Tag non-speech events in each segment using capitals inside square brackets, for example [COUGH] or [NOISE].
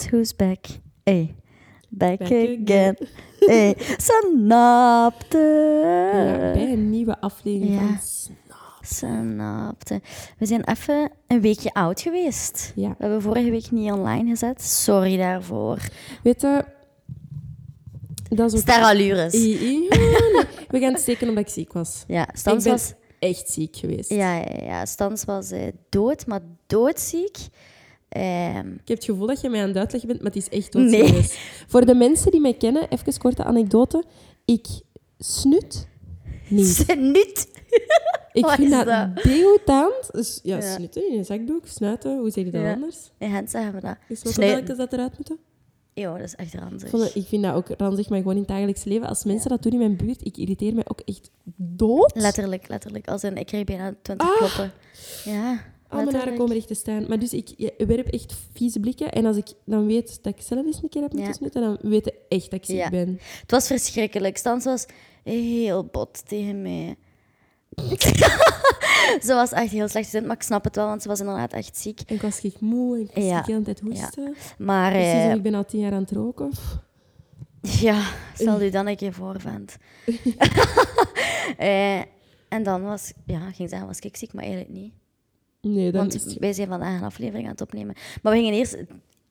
Guess who's back? Hey. Back, Back again. again. [LAUGHS] Hey. Snapte. Ja, bij een nieuwe aflevering Ja. van Snap. Snapte. We zijn even een weekje oud geweest. Ja. We hebben vorige week niet online gezet. Sorry daarvoor. Weet je, dat is ook... Sterallures. Ja, nee. We gaan het steken omdat ik ziek was. Ja, Stans was... echt ziek geweest. Ja, ja, ja. Stans was eh, dood, maar doodziek. Ehm, Ik heb het gevoel dat je mij aan het uitleggen bent, maar het is echt Nee. doodserieus. Voor de mensen die mij kennen, even korte anekdote. Ik snut niet. [LAUGHS] niet. [LAUGHS] Ik Wat vind is dat, dat? Dus ja, Ja. snutten in een zakdoek, snuiten, hoe zeg je dat Ja. anders? In zeggen we dat. Is wat welke dat eruit moeten? Yo, dat is echt ranzig. Ik vond het- Ik vind dat ook ranzig, maar gewoon in het dagelijks leven. Als mensen dat doen in mijn buurt, ik irriteer me ook echt dood. Letterlijk, letterlijk. Als in, ik kreeg bijna 20 Ah. kloppen. Ja, Al mijn haren komen recht te staan. Maar dus ik werp echt vieze blikken. En als ik dan weet dat ik zelf eens een keer heb moeten Ja. snutten, dan weet je echt dat ik ziek Ja. ben. Het was verschrikkelijk. Stans was heel bot tegen mij. [LAUGHS] ze was echt heel slecht gezond, maar ik snap het wel, want ze was inderdaad echt ziek. En ik was echt moe en ik was Ja. de hele tijd hoesten. Maar Precies, eh, ik ben al tien jaar aan het roken. ja, stel u dan een keer voor, vent. [LAUGHS] [LAUGHS] Eh, en dan was, ja, ging zeggen, was ik ziek, maar eigenlijk niet. Nee, dan Want is wij zijn vandaag een aflevering aan het opnemen. Maar we gingen eerst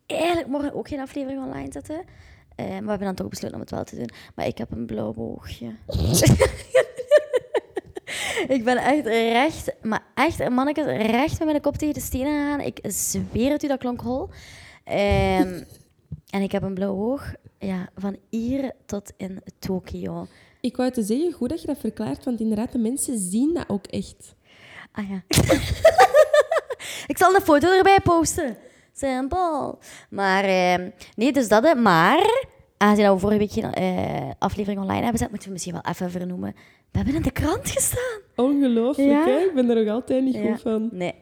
eigenlijk morgen ook geen aflevering online zetten. Eh, maar we hebben dan toch besloten om het wel te doen. Maar ik heb een blauw oogje. [LAUGHS] ik ben echt recht, maar echt, mannetjes, recht met mijn kop tegen de stenen gegaan. Ik zweer het u, dat klonk hol. Ehm, [LAUGHS] en ik heb een blauw oog, ja, van hier tot in Tokio. Ik wou te zeggen, goed dat je dat verklaart, want inderdaad, de mensen zien dat ook echt. Ah ja. [LAUGHS] ik zal een foto erbij posten. Simpel. Maar eh, nee, dus dat. hè. Maar, aangezien we vorige week geen eh, aflevering online hebben gezet, moeten we misschien wel even vernoemen. We hebben in de krant gestaan. Ongelooflijk, Ja? hè? Ik ben er nog altijd niet Ja. goed van. Nee.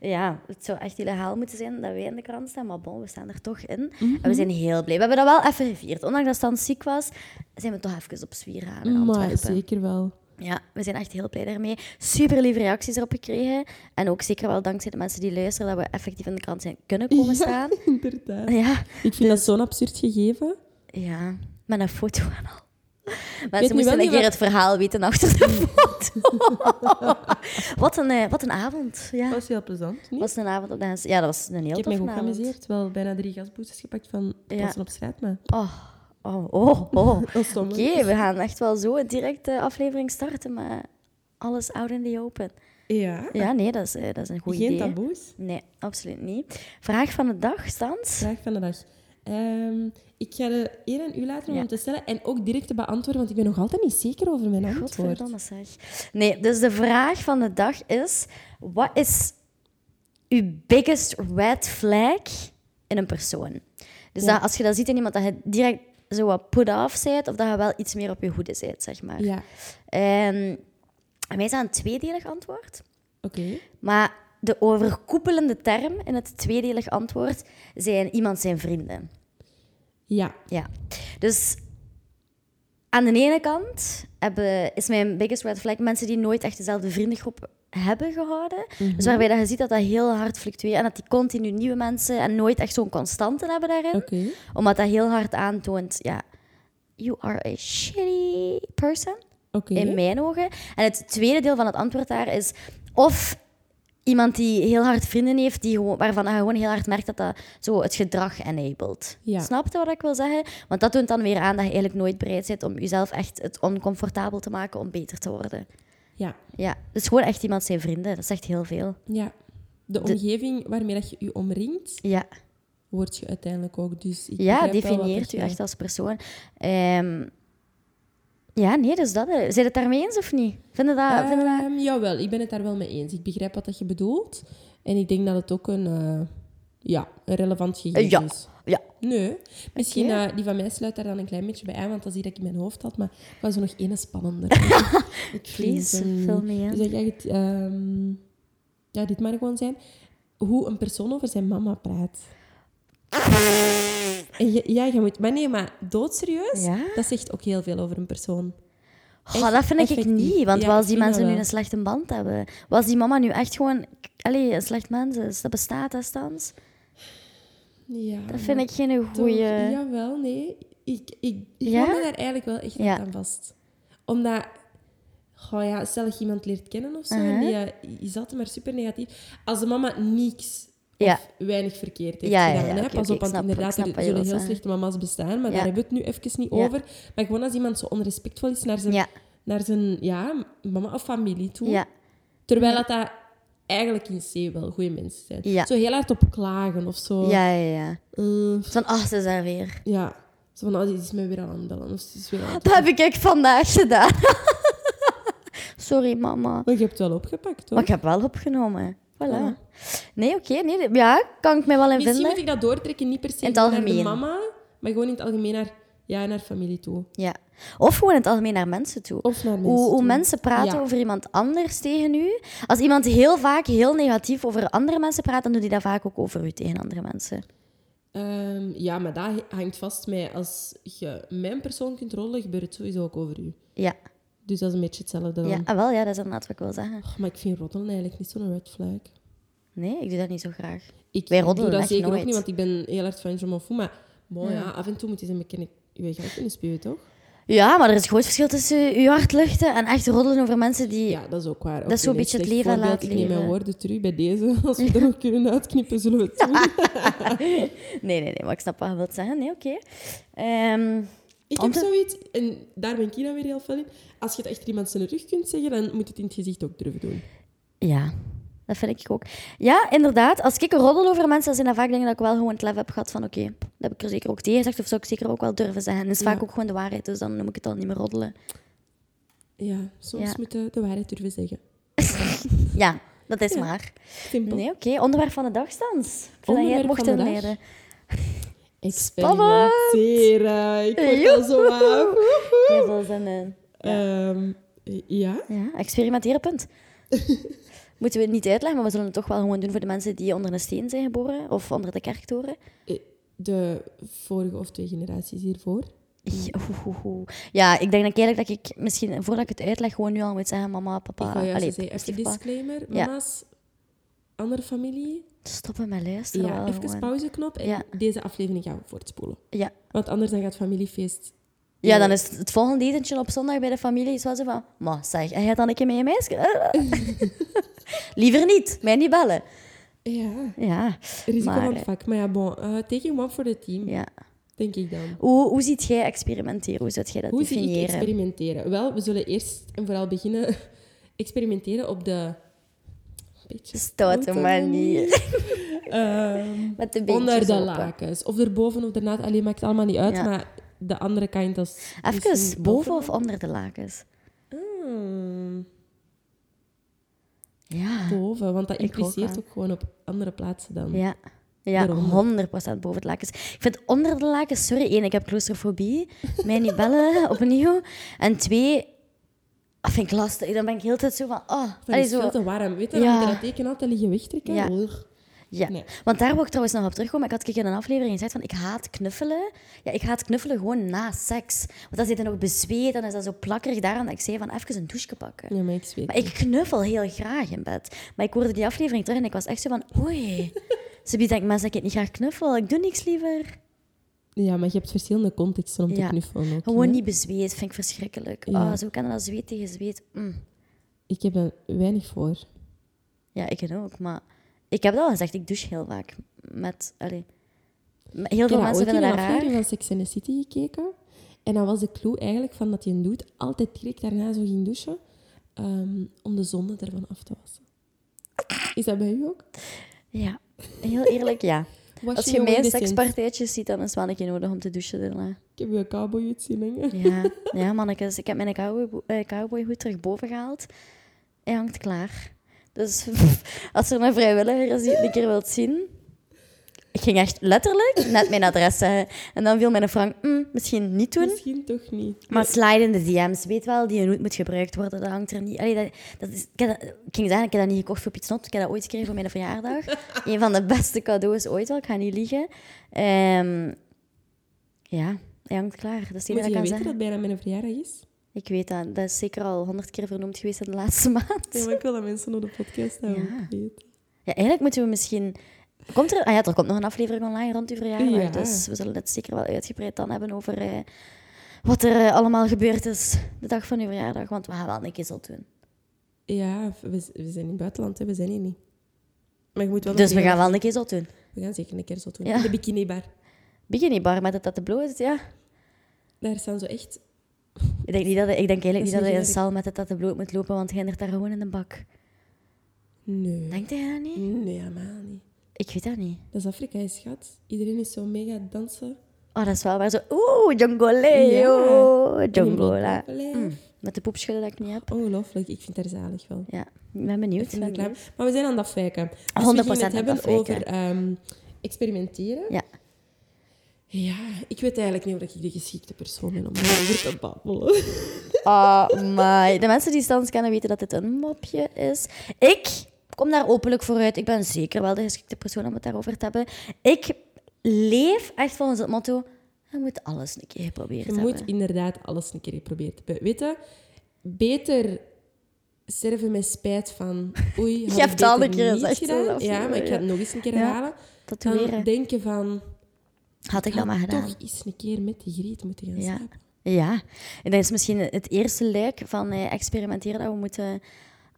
Ja, het zou echt illegaal moeten zijn dat wij in de krant staan, maar bon, we staan er toch in. Mhm. En we zijn heel blij. We hebben dat wel even gevierd. Ondanks dat Stan ziek was, zijn we toch even op zwier gaan in Maar Antwerpen. zeker wel. Ja, we zijn echt heel blij daarmee. Super lieve reacties erop gekregen. En ook zeker wel dankzij de mensen die luisteren dat we effectief in de krant zijn kunnen komen [LAUGHS] staan. Inderdaad. Ja, Ik vind dat zo'n absurd gegeven. ja, met een foto en al. weet Mensen nu moesten een keer wat- het verhaal weten achter de [LAUGHS] foto. wat, een, eh, wat een avond. Ja. Dat was heel plezant, niet? was een avond op de Ja, dat was een heel Ik heb toffe goed geamuseerd. Wel bijna drie gasboosters gepakt van Ja. op straat, maar... Oh, oh, oh. oh. [LAUGHS] Oké, we gaan echt wel zo direct de aflevering starten, maar alles out in the open. Ja. Ja, nee, dat is, eh, dat is een goed Geen idee. taboes. Nee, absoluut niet. Vraag van de dag, Stans? Vraag van de dag. Ehm, ik ga de eer aan u laten Ja. om te stellen en ook direct te beantwoorden, want ik ben nog altijd niet zeker over mijn antwoord. Godverdomme zeg. Nee, dus de vraag van de dag is... Wat is uw biggest red flag in een persoon? Dus Ja. dat, als je dat ziet in iemand, dat je direct zo wat put off bent, of dat je wel iets meer op je hoede bent, zeg maar. Ja, Ehm, en wij zijn een tweedelig antwoord. oké. Maar de overkoepelende term in het tweedelig antwoord zijn iemand zijn vrienden. Ja, Ja. Dus aan de ene kant hebben, is mijn biggest red flag mensen die nooit echt dezelfde vriendengroep hebben gehouden. Dus waarbij dat je ziet dat dat heel hard fluctueert en dat die continu nieuwe mensen en nooit echt zo'n constante hebben daarin. Omdat dat heel hard aantoont, ja, you are a shitty person in mijn ogen. En het tweede deel van het antwoord daar is of iemand die heel hard vrienden heeft, die gewoon, waarvan je gewoon heel hard merkt dat dat zo het gedrag enabled. Ja. Snap je wat ik wil zeggen? Want dat toont dan weer aan dat je eigenlijk nooit bereid bent om jezelf echt het oncomfortabel te maken om beter te worden. Ja, Ja, dus gewoon echt iemand zijn vrienden. Dat zegt heel veel. ja. De omgeving waarmee dat je je omringt, Ja, word je uiteindelijk ook. Dus ik ja wel definieert u je- echt als persoon. Ehm, ja, nee, dus dat. Zijn het daarmee eens of niet? Vinden dat... vinden dat... Ehm, jawel, ik ben het daar wel mee eens. Ik begrijp wat dat je bedoelt. En ik denk dat het ook een, eh, ja, een relevant Eh, ja. is. Ja. Nee. Misschien Oké. eh, die van mij sluit daar dan een klein beetje bij aan, want dat is die dat ik in mijn hoofd had. Maar ik was er nog één spannender. [LAUGHS] ik Please, me in. Dus dat jij het, ehm, ja, dit mag gewoon zijn. Hoe een persoon over zijn mama praat. En je- ja, je moet... Maar nee, maar doodserieus, Ja? dat zegt ook heel veel over een persoon. Oh, Echt dat vind ik niet. Want Ja, als die mensen nu een slechte band hebben? Wat als die mama nu echt gewoon allee, een slecht mens is? Dat bestaat, hè? Ja, Dat vind ik geen toch, goeie... Jawel, nee. Ik, ik, ik Ja? hou me daar eigenlijk wel echt Ja. aan vast. Omdat, goh ja, stel dat je iemand leert kennen of zo, en Uh-huh. die is altijd maar super negatief. Als de mama niks Ja. of weinig verkeerd heeft Ja, ja, gedaan, ja, oké, pas op, want snap- inderdaad, er zullen heel zeggen. slechte mama's bestaan, maar Ja. daar hebben we het nu even niet Ja. over. Maar gewoon als iemand zo onrespectvol is naar zijn, Ja, naar zijn ja, mama of familie toe, ja, terwijl dat, dat eigenlijk in C wel goede mensen zijn. Ja. Zo heel hard op klagen of zo. ja, ja. ja. Zo Van, ah, ze daar weer. ja. Zo van, oh, die is mij weer aan het bellen. Of ze is weer aan het Dat heb ik echt vandaag gedaan. [LAUGHS] Sorry, mama. Maar je hebt het wel opgepakt, hoor. Maar ik heb wel opgenomen. Voilà. Nee, oké. nee, ja, kan ik mij wel in Misschien vinden. moet ik dat doortrekken, niet per se naar de mama, maar gewoon in het algemeen naar, ja, naar familie toe. Ja. Of gewoon in het algemeen naar mensen toe. Of naar mensen Hoe, hoe toe. mensen praten Ja. over iemand anders tegen u. Als iemand heel vaak heel negatief over andere mensen praat, dan doet hij dat vaak ook over u tegen andere mensen. Ehm, ja, maar dat hangt vast met als je mijn persoon kunt rollen, gebeurt het sowieso ook over u. Ja, Dus dat is een beetje hetzelfde dan. ja. Ah, wel, ja, dat is inderdaad wat ik wil zeggen. Maar ik vind roddelen eigenlijk niet zo'n red flag. Nee, ik doe dat niet zo graag. Ik Wij doe dat zeker nooit. ook niet, want ik ben heel erg van Fou. Maar ja. af en toe moet je een beetje je geld kunnen spuwen, toch? Ja, maar er is een groot verschil tussen uw hart luchten en echt roddelen over mensen die... Ja, dat is ook waar. Dat is zo'n beetje het leven laten Ik neem mijn woorden terug bij deze. [LAUGHS] Als we er nog kunnen uitknippen, zullen we het doen. [LAUGHS] Nee, nee, nee, maar ik snap wat je wilt zeggen. Nee, oké. Ehm, Ik heb zoiets, en daar ben ik dan weer heel fel in. Als je het echt iemand zijn rug kunt zeggen, dan moet je het in het gezicht ook durven doen. ja, dat vind ik ook. Ja, inderdaad. Als ik roddel over mensen, dan zijn dat vaak dingen dat ik wel gewoon het lef heb gehad van oké, dat heb ik er zeker ook tegen gezegd, of zou ik zeker ook wel durven zeggen. Dat is vaak Ja. ook gewoon de waarheid, dus dan noem ik het al niet meer roddelen. Ja, soms Ja. moet je de waarheid durven zeggen. [LAUGHS] Ja, dat is Ja. maar. Simpel. Nee, oké. Onderwerp van de dag, Stans. Ik vind dat jij het mocht inleiden. Experimenteren. Ik word al zo af. Heel veel zin in. Ja. Ja, experimenteren, punt. [LAUGHS] Moeten we het niet uitleggen, maar we zullen het toch wel gewoon doen voor de mensen die onder een steen zijn geboren of onder de kerktoren. Eh, De vorige of twee generaties hiervoor. [LAUGHS] Ja, ik denk dat eigenlijk dat ik misschien, voordat ik het uitleg, gewoon nu al moet zeggen, mama, papa, ik allee, zeggen, even disclaimer. Ja. Mama's, andere familie. stoppen met luisteren. Ja, even gewoon. pauzeknop. En Ja. deze aflevering gaan we voortspoelen. Ja. Want anders dan gaat familiefeest... ja, dan is het, het volgende etentje op zondag bij de familie is wel zo van, ma, zeg, en jij dan een keer met je meisje? [LAUGHS] Liever niet, mij niet bellen. Ja, Ja, risico Maar, van het vak. Maar ja, bon. eh taking one for the team, ja. denk ik dan. Hoe, hoe ziet jij experimenteren? Hoe zou jij dat Hoe zie ik definiëren? experimenteren? Wel, we zullen eerst en vooral beginnen [LAUGHS] experimenteren op de... Beetje Stoute manier. [LAUGHS] Ehm, Met de onder de lakens. Of erboven of ernaast. Alleen maakt allemaal niet uit. Ja. Maar de andere kant is... Even, boven of onder de lakens? Hmm, Ja. boven, want dat ook impliceert ook gewoon op andere plaatsen dan. Ja. Ja, Daaronder. 100% boven het lakens. Ik vind onder de lakens, sorry, één, ik heb claustrofobie. Mij niet bellen, [LAUGHS] opnieuw. En twee, dat vind ik lastig. Dan ben ik heel de tijd zo van, oh. Dat allee, is zo. veel te warm. Weet je, Ja. dat teken altijd liggen wegtrekken. Ja. Ja, Nee. want daar wil ik trouwens nog op terugkomen. Ik had ik in een aflevering gezegd van, ik haat knuffelen. Ja, ik haat knuffelen gewoon na seks. Want dan zit je nog bezweet, dan is dat zo plakkerig daaraan dat ik zei van, even een douche pakken. Ja, maar ik zweet. Maar ik knuffel heel graag in bed. Maar ik hoorde die aflevering terug en ik was echt zo van, oei. [LAUGHS] Ze biedt denk mensen dat ik het niet graag knuffel. Ik doe niks liever. Ja, maar je hebt verschillende contexten om te Ja. knuffelen ook. Gewoon hè. niet bezweet, vind ik verschrikkelijk. Ja. Oh, zo kan dat zweet tegen zweet. Mm. Ik heb daar weinig voor. Ja, ik ook. Maar ik heb dat al gezegd, ik douche heel vaak. Met, allee, heel Ik veel heb mensen in vinden een dat raar. aflevering van Sex and the City gekeken. En dan was de clue eigenlijk van dat je een doet altijd direct daarna zo ging douchen. ehm, om de zonde ervan af te wassen. Is dat bij u ook? Ja, heel eerlijk, ja. [LAUGHS] Als je mij in sekspartijtjes ziet, dan is het wel een keer nodig om te douchen. daarna. Ik heb je cowboy uit zien hangen. Ja, ja mannetjes. Ik heb mijn cowboy, eh, cowboyhoed terug boven gehaald. Hij hangt klaar. Dus [LAUGHS] als er een vrijwilliger is die het een keer wilt zien... Ik ging echt letterlijk net mijn adres zeggen. En dan viel mijn Frank, "Mm, misschien niet doen. Misschien toch niet. Maar slide in de DM's, weet wel, die hoed moet gebruikt worden, dat hangt er niet. Allee, dat, dat is, ik, heb dat- ik ging zeggen, ik heb dat niet gekocht voor Pietsnot, ik heb dat ooit gekregen voor mijn verjaardag. [LAUGHS] een van de beste cadeaus ooit wel, ik ga niet liegen. Ehm, ja, hij hangt klaar, dat is Moet dat ik je kan weten zeggen. dat bijna mijn verjaardag is? Ik weet dat, dat is zeker al honderd keer vernoemd geweest in de laatste [LAUGHS] maand. Ja, maar ik wil dat mensen op de podcast hebben. Ja. weten. Ja, eigenlijk moeten we misschien Komt er, ah ja, er komt nog een aflevering online rond uw verjaardag. Ja. Dus we zullen het zeker wel uitgebreid dan hebben over eh, wat er eh, allemaal gebeurd is de dag van uw verjaardag. Want we gaan wel een keer zo doen. Ja, we, we zijn in het buitenland, hè. we zijn hier niet. Maar je moet wel Dus we gaan wel een keer zo doen. We gaan zeker een keer zo doen. Ja. In de bikinibar. Bikini bar met het dat de blauw is, ja. Daar staan zo echt... Ik denk, niet dat, ik denk eigenlijk is niet dat je in niet zaal met het dat de bloed moet lopen, want je hindert daar gewoon in de bak. Nee. Denkt hij dat niet? Nee, helemaal niet. Ik weet dat niet. Dat is Afrika, hè, schat. Iedereen is zo mega dansen. Oh, dat is wel waar zo. Oeh, Jongoleo. Ja. Jongola. Mm, met de poepschudden dat ik niet heb. Ongelooflijk, ik vind het zalig wel. Ja, ik ben benieuwd. Ik ben. Maar we zijn aan het afwijken. Dus 100% we gingen aan het hebben afwijken. over ehm, experimenteren. Ja. Ja, ik weet eigenlijk niet of ik de geschikte persoon ben om daarover te babbelen. [LAUGHS] Oh my. De mensen die Stans kennen weten dat dit een mopje is. Ik kom daar openlijk voor uit. Ik ben zeker wel de geschikte persoon om het daarover te hebben. Ik leef echt volgens het motto... Je moet alles een keer geprobeerd Je hebben. moet inderdaad alles een keer geprobeerd hebben. Weet je, beter sterven met spijt van... Oei, had Je ik hebt het al een keer gezegd. Ja, maar ik ga het nog eens een keer herhalen. Dan denken van... Had ik dat maar gedaan. toch eens een keer met die griet moeten gaan Ja. slapen. Ja, en dat is misschien het eerste luik van eh, experimenteren dat we moeten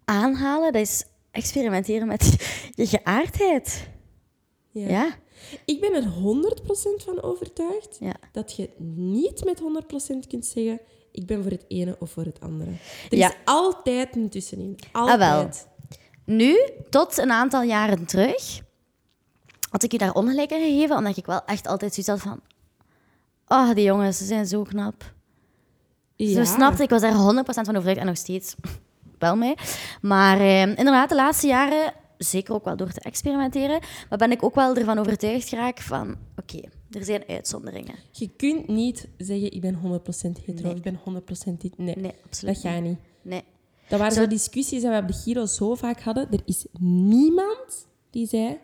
aanhalen. Dat is experimenteren met [LAUGHS] je geaardheid. Ja. Ja, Ik ben er 100% van overtuigd ja. dat je niet met 100% kunt zeggen: ik ben voor het ene of voor het andere. Er Ja. is altijd een tussenin. Ah, wel. Altijd. Nu, tot een aantal jaren terug, had ik je daar ongelijk in gegeven, omdat ik wel echt altijd zoiets had van... Oh, die jongens, ze zijn zo knap. Zo snapte, ik was daar 100% van overtuigd en nog steeds [LAUGHS] wel mee. Maar eh, inderdaad, de laatste jaren, zeker ook wel door te experimenteren, maar ben ik ook wel ervan overtuigd geraakt van, oké, er zijn uitzonderingen. Je kunt niet zeggen: ik ben 100% hetero, Nee. ik ben 100% dit. Nee, Nee, absoluut dat gaat niet. Nee. Dat waren Zo- zo discussies die we op de Giro zo vaak hadden. Er is niemand die zei: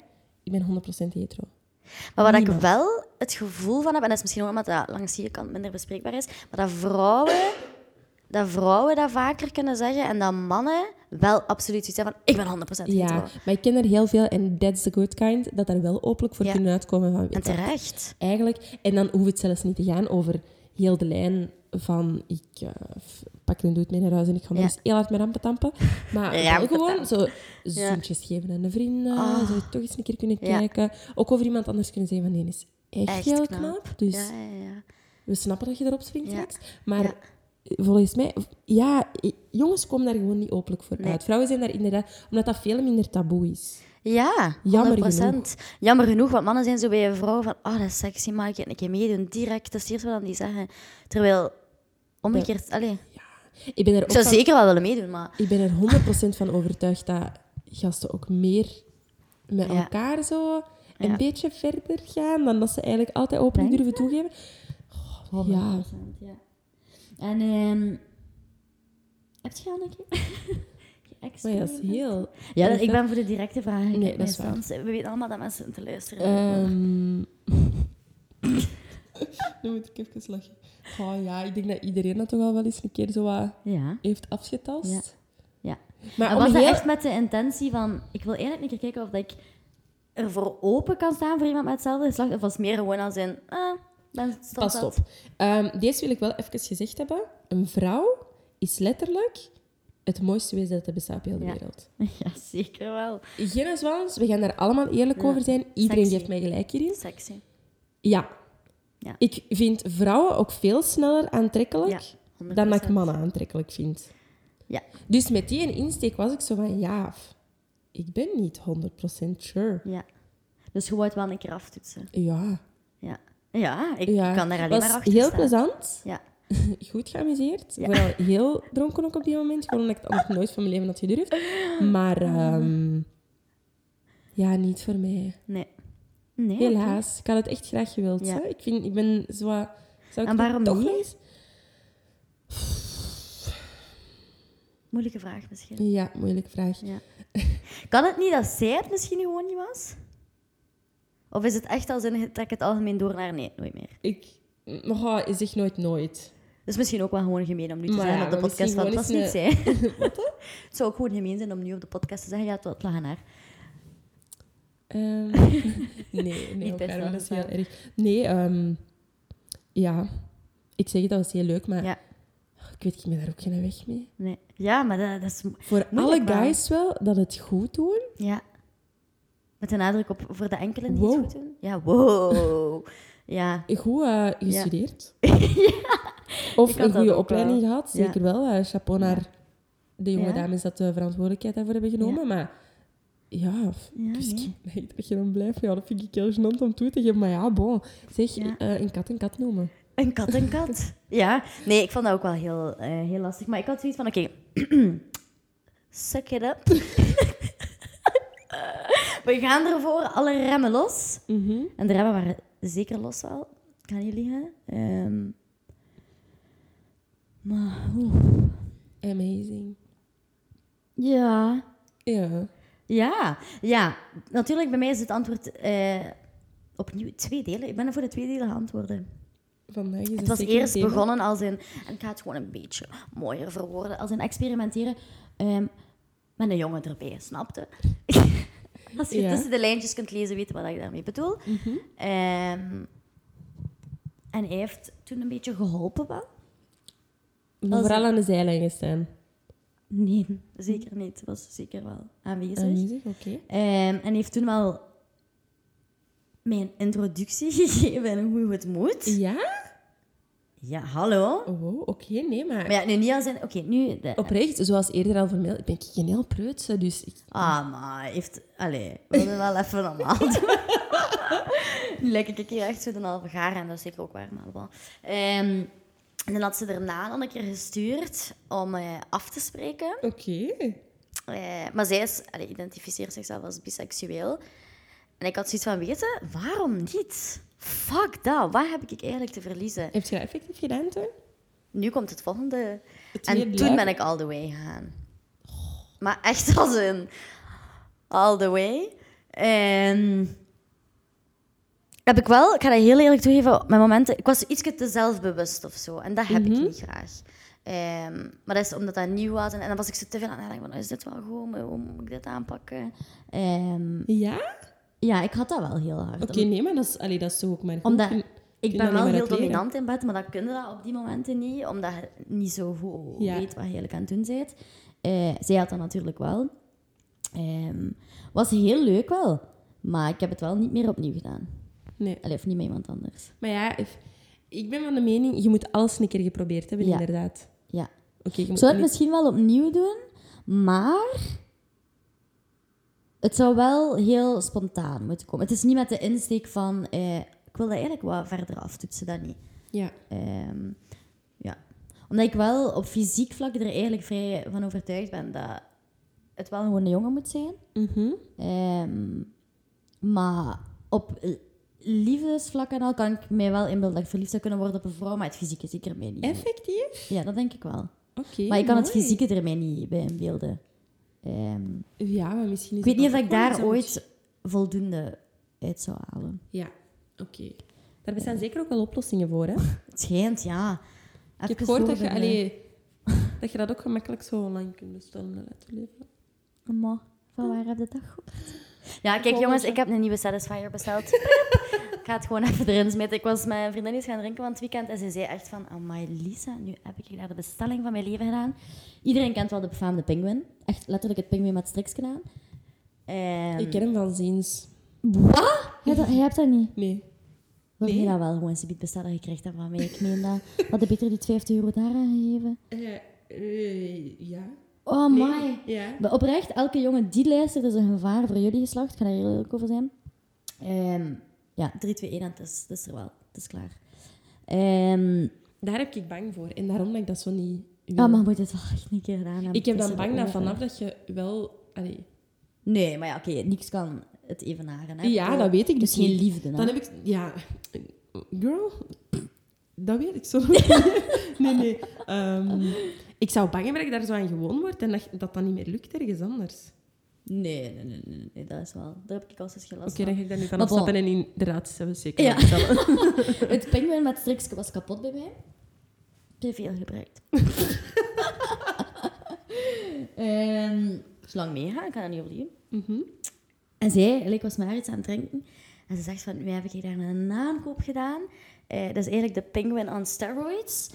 ik ben 100% hetero. Maar wat Niemand. ik wel het gevoel van heb, en dat is misschien ook omdat dat langs die kant minder bespreekbaar is, maar dat vrouwen, dat vrouwen dat vaker kunnen zeggen en dat mannen wel absoluut zoiets hebben van ik ben 100% hetero. Ja, maar ik ken er heel veel, en that's the good kind, dat daar wel openlijk voor Ja. kunnen uitkomen van... En terecht. Eigenlijk, en dan hoeft het zelfs niet te gaan over heel de lijn van ik eh, f- pak een doet mee naar huis en ik ga nog Ja. eens heel hard met rampen tampen. Maar wel gewoon zo zoentjes geven aan een vriend, Ah. zo toch eens een keer kunnen Ja. kijken. Ook over iemand anders kunnen zeggen van die is echt, Echt heel knap. knap. Dus Ja, ja, ja. we snappen dat je erop springt Ja. straks. Maar Ja. volgens mij, ja, jongens komen daar gewoon niet openlijk voor Nee. uit. Vrouwen zijn daar inderdaad, omdat dat veel minder taboe is. Ja, 100%. Jammer Jammer genoeg, want mannen zijn zo bij een vrouw van, oh, dat is sexy, mag ik een keer meedoen? Direct, dat is het eerste wat die zeggen. Terwijl, omgekeerd, allee, Ik ben er ik zou van- zeker wel willen meedoen, maar... Ik ben er 100% van overtuigd dat gasten ook meer met Ja. elkaar zo een Ja. beetje verder gaan dan dat ze eigenlijk altijd Denk durven toegeven. Oh, ja. ja. En, ehm heb je al een keer [LAUGHS] Maar ja, dat is heel... Ja, dat- ik ben voor de directe vragen. Nee, dat is waar. We weten allemaal dat mensen te luisteren. Ehm [LAUGHS] nu moet ik even lachen. Oh ja, ik denk dat iedereen dat toch al wel eens een keer zo wat ja. heeft afgetast. Ja. Ja. Maar was dat heel... echt met de intentie van... Ik wil eigenlijk een keer kijken of dat ik ervoor open kan staan voor iemand met hetzelfde geslacht. Of was het meer gewoon als in... Ben stond Pas dat. op. Ehm, deze wil ik wel even gezegd hebben. Een vrouw is letterlijk het mooiste wezen dat er bestaat op heel de Ja. wereld. [LAUGHS] Ja, zeker wel. Geen zwans, we gaan daar allemaal eerlijk Ja. over zijn. Iedereen Sexy. geeft mij gelijk hierin. Sexy. Ja. Ja. Ik vind vrouwen ook veel sneller aantrekkelijk Ja, 100%. dan dat ik mannen aantrekkelijk vind. Ja. Dus met die insteek was ik zo van, ja, ik ben niet 100% sure. Ja. Dus je wou wel een keer aftoetsen. Ja. Ja. Ja, ik ja. kan daar alleen was maar achter heel staan. plezant. Ja. [LAUGHS] Goed geamuseerd. Ja. Vooral heel dronken ook op die moment. Gewoon omdat ik het nog nooit van mijn leven had gedurfd. Maar [LAUGHS] ehm, ja, niet voor mij. Nee. Nee, Helaas. Ik had het echt graag gewild. Ja. hè. Ik, vind, ik ben zo... Zou ik En waarom toch niet? eens-. Moeilijke vraag misschien. Ja, moeilijke vraag. Ja. [LAUGHS] Kan het niet dat zij het misschien gewoon niet was? Of is het echt als in, trek het algemeen door naar nee, nooit meer? Ik oh, zeg nooit nooit. Dat is misschien ook wel gewoon gemeen om nu te Maar zeggen ja, op de podcast van het was niet zij. [LAUGHS] [LAUGHS] Het zou ook gewoon gemeen zijn om nu op de podcast te zeggen, ja, het lag aan haar. Ehm, [LAUGHS] nee, nee, wel dat is heel erg. Nee, ehm, ja. Ik zeg het, dat was heel leuk, maar Ja. ik weet, ik ben daar ook geen weg mee. Nee. Ja, maar dat, dat is... Voor alle guys wel, dat het goed doen. Ja. Met de nadruk op voor de enkelen die Wow. het goed doen. Ja, wow. [LAUGHS] Ja. Goed eh, gestudeerd. [LAUGHS] Ik Of een goede opleiding wel. gehad, Ja. zeker wel. eh, chapeau naar de jonge Ja. dames dat de verantwoordelijkheid daarvoor hebben genomen. Maar ja, Ja, dus nee. ik- dat je dan blijft, ja, dat vind ik heel gênant om toe te geven. Maar ja, bon. Zeg, Ja. eh, een kat een kat noemen. Een kat, een kat. [LAUGHS] Ja. Nee, ik vond dat ook wel heel, eh, heel lastig. Maar ik had zoiets van, oké... [CLEARS THROAT] Suck it up. [LAUGHS] We gaan ervoor. Alle remmen los. Mhm. En de remmen waren zeker los wel. Kan niet liegen. Ehm, maar. Amazing. Ja. Ja. Ja, ja. Natuurlijk, bij mij is het antwoord eh, opnieuw twee delen. Ik ben er voor de tweedelige antwoorden. Vandaag is Het was eerst thema. begonnen als in... En ik ga het gewoon een beetje mooier verwoorden. Als in experimenteren ehm, met een jongen erbij, snapte? [LAUGHS] als je Ja. tussen de lijntjes kunt lezen, weet je wat ik daarmee bedoel. Mhm. Ehm, en hij heeft toen een beetje geholpen wel. Vooral aan de zijlijn gestaan. Nee, zeker niet. Was zeker wel aanwezig. Aanwezig, oké. Ehm, en heeft toen wel mijn introductie [LAUGHS] gegeven en hoe het moet. Ja? Ja, hallo. Oh, wow, oké, nee, maar... Maar ja, nu niet als in... Oké, nu... De, Oprecht, zoals eerder al vermeld, ben ik een heel preutse, dus... Ik... Ah, maar hij heeft... Allee, we willen wel [LAUGHS] even normaal doen. nu lijk ik hier echt zo een halve gaar en dat is zeker ook waar, maar wel. Ehm, en dan had ze daarna nog een keer gestuurd om eh, af te spreken. Oké. Eh, maar zij is, allee, identificeert zichzelf als biseksueel. En ik had zoiets van, weten, waarom niet? Fuck dat, wat heb ik eigenlijk te verliezen? Heb je dat effectief gedaan toen? Nu komt het volgende. Het En toen ben ik all the way gegaan. Maar echt als een all the way. En heb ik wel, ik ga dat heel eerlijk toegeven, mijn momenten, ik was iets te zelfbewust of zo. En dat heb ik niet graag. Ehm, maar dat is omdat dat nieuw was. En, en dan was ik zo te veel aan het nadenken van, is dit wel goed? Hoe moet ik dit aanpakken? Ehm, Ja? ja, ik had dat wel heel hard. Oké, nee, maar dat is, allee, dat is toch ook maar goed. Omdat Kun- ik kun ben wel heel dominant in bed, maar dat kun je dat op die momenten niet, omdat je niet zo goed Ja. weet wat je eigenlijk aan het doen bent. Eh, zij had dat natuurlijk wel. Ehm, was heel leuk wel, maar ik heb het wel niet meer opnieuw gedaan. Nee. Allee, of niet met iemand anders. Maar ja, ik ben van de mening, je moet alles een keer geprobeerd hebben, Ja. inderdaad. Ja. Oké, je Ik zou het misschien wel opnieuw doen, maar het zou wel heel spontaan moeten komen. Het is niet met de insteek van, eh, ik wil dat eigenlijk wat verder aftoetsen, dat niet. Ja. Ehm, ja. Omdat ik wel op fysiek vlak er eigenlijk vrij van overtuigd ben dat het wel gewoon een jongen moet zijn. Mhm. Ehm, maar op liefdesvlak en al kan ik mij wel inbeelden dat ik verliefd zou kunnen worden op een vrouw, maar het fysieke zeker mij niet. Effectief? Ja, dat denk ik wel. Oké, maar ik kan het mooi. fysieke er mij niet bij inbeelden. Ehm, Ja, maar misschien is ik weet niet of ik daar ooit voldoende uit zou halen. Ja, oké. Daar bestaan zeker ook wel oplossingen voor, hè? [LAUGHS] Het schijnt, ja. Ik heb Even gehoord dat je, voorbeelden. allee, dat je dat ook gemakkelijk zo lang kunt bestellen. Maar van waar heb je dat gehoord? Ja, kijk jongens, ik heb een nieuwe Satisfyer besteld. ik ga het gewoon even erin smeten. Ik was met een vriendin eens gaan drinken van het weekend en ze zei echt van, amai Lisa, nu heb ik daar de bestelling van mijn leven gedaan. Iedereen kent wel de befaamde penguin. Echt letterlijk het penguin met striks gedaan. En... Ik ken hem van ziens. Wat? Jij, dat- jij hebt dat niet? Nee. Wil Nee. je dat wel gewoon subiet bestellen gekregen hebt van mij? Ik meen dat. Had je beter die 50 euro daar aan gegeven? Eh, eh, ja. Oh, my. Ja. Maar Oprecht, elke jongen die luistert is een gevaar voor jullie geslacht. Ik ga daar heel eerlijk over zijn. Ehm, ja, 3, 2, 1 en het is, het is er wel. Het is klaar. Ehm Daar heb ik bang voor. En daarom dat ik dat zo niet wil. ah, maar moet het wel echt een keer gedaan hebben. ik heb Het dan bang dat vanaf dat je wel... Allee, Nee, maar ja, oké, niks kan het evenaren. Hè? Ja, dat weet ik Dus dus geen niet. liefde, hè? dan heb ik... Ja, girl, dat weet ik zo [LAUGHS] Nee, nee. Ehm, ik zou bang hebben dat ik daar zo aan gewoon word en dat dat, dan niet meer lukt ergens anders. Nee, nee, nee, nee, nee, dat is wel. Daar heb ik al eens geen last Oké, dan ga ik daar nu van Maar bon. en inderdaad, we zeker Ja. [LAUGHS] Het penguin met strikske was kapot bij mij. Te veel gebruikt. [LAUGHS] Ehm zolang meegaan, ik kan dat niet opnieuw. Mhm. En zij, ik was maar iets aan het drinken. En ze zegt van, nu heb ik daar een aankoop gedaan. Eh, dat is eigenlijk de Penguin on steroids.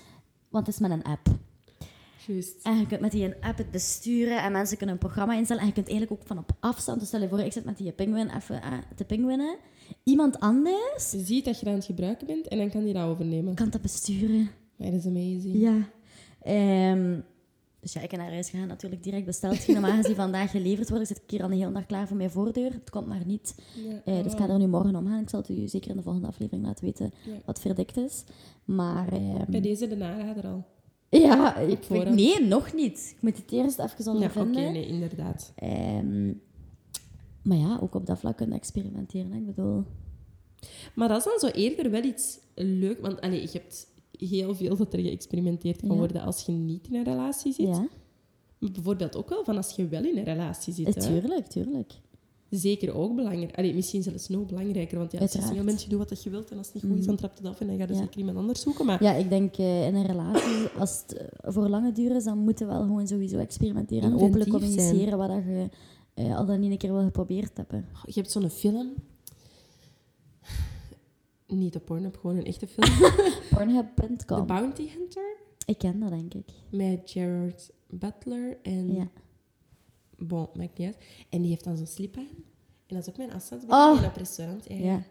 Want het is met een app. Juist. En je kunt met die app het besturen en mensen kunnen een programma instellen. En je kunt eigenlijk ook van op afstand, dus stel je voor, ik zit met die penguin even te penguinen. Iemand anders Je ziet dat je dat aan het gebruiken bent en dan kan die dat overnemen. kan dat besturen. Dat is amazing. Ja. Ehm, dus ja, ik ben naar huis gegaan, natuurlijk direct besteld. Normaal gezien vandaag geleverd worden. Ik zit hier al een hele dag klaar voor mijn voordeur. Het komt maar niet. Ja. Eh, dus ik ga er nu morgen om gaan. Ik zal het u zeker in de volgende aflevering laten weten Ja. wat verdikt is. Maar ehm, Bij deze de narader al. ja, ik vind, nee, nog niet. Ik moet het eerst even Ja, oké, ondervinden. nee, inderdaad. Ehm, maar ja, ook op dat vlak kunnen experimenteren. hè. Ik bedoel, Maar dat is dan zo eerder wel iets leuk. Want allee, je hebt heel veel dat er geëxperimenteerd kan Ja. worden als je niet in een relatie zit. ja, Maar bijvoorbeeld ook wel van als je wel in een relatie zit. tuurlijk, tuurlijk. Zeker ook belangrijk. Allee, misschien zelfs nog belangrijker. Want ja, als je single bent, doet wat je wilt. En als het niet goed is, Mhm. dan trapt het af en dan ga je Ja. zeker iemand anders zoeken. Maar Ja, ik denk eh, in een relatie, als het eh, voor lange duur is, dan moeten we wel gewoon sowieso experimenteren en openlijk zijn. communiceren wat je eh, al dan niet een keer wil geprobeerd hebben. je hebt zo'n film. Niet de Pornhub, gewoon een echte film. [LAUGHS] The Pornhub.com. Bounty Hunter. Ik ken dat, denk ik. Met Gerard Butler en... Ja. Bon, maakt niet uit. En die heeft dan zo'n slip aan. En dat is ook mijn Oh. afstandsbediening op restaurant. Ja. Ja.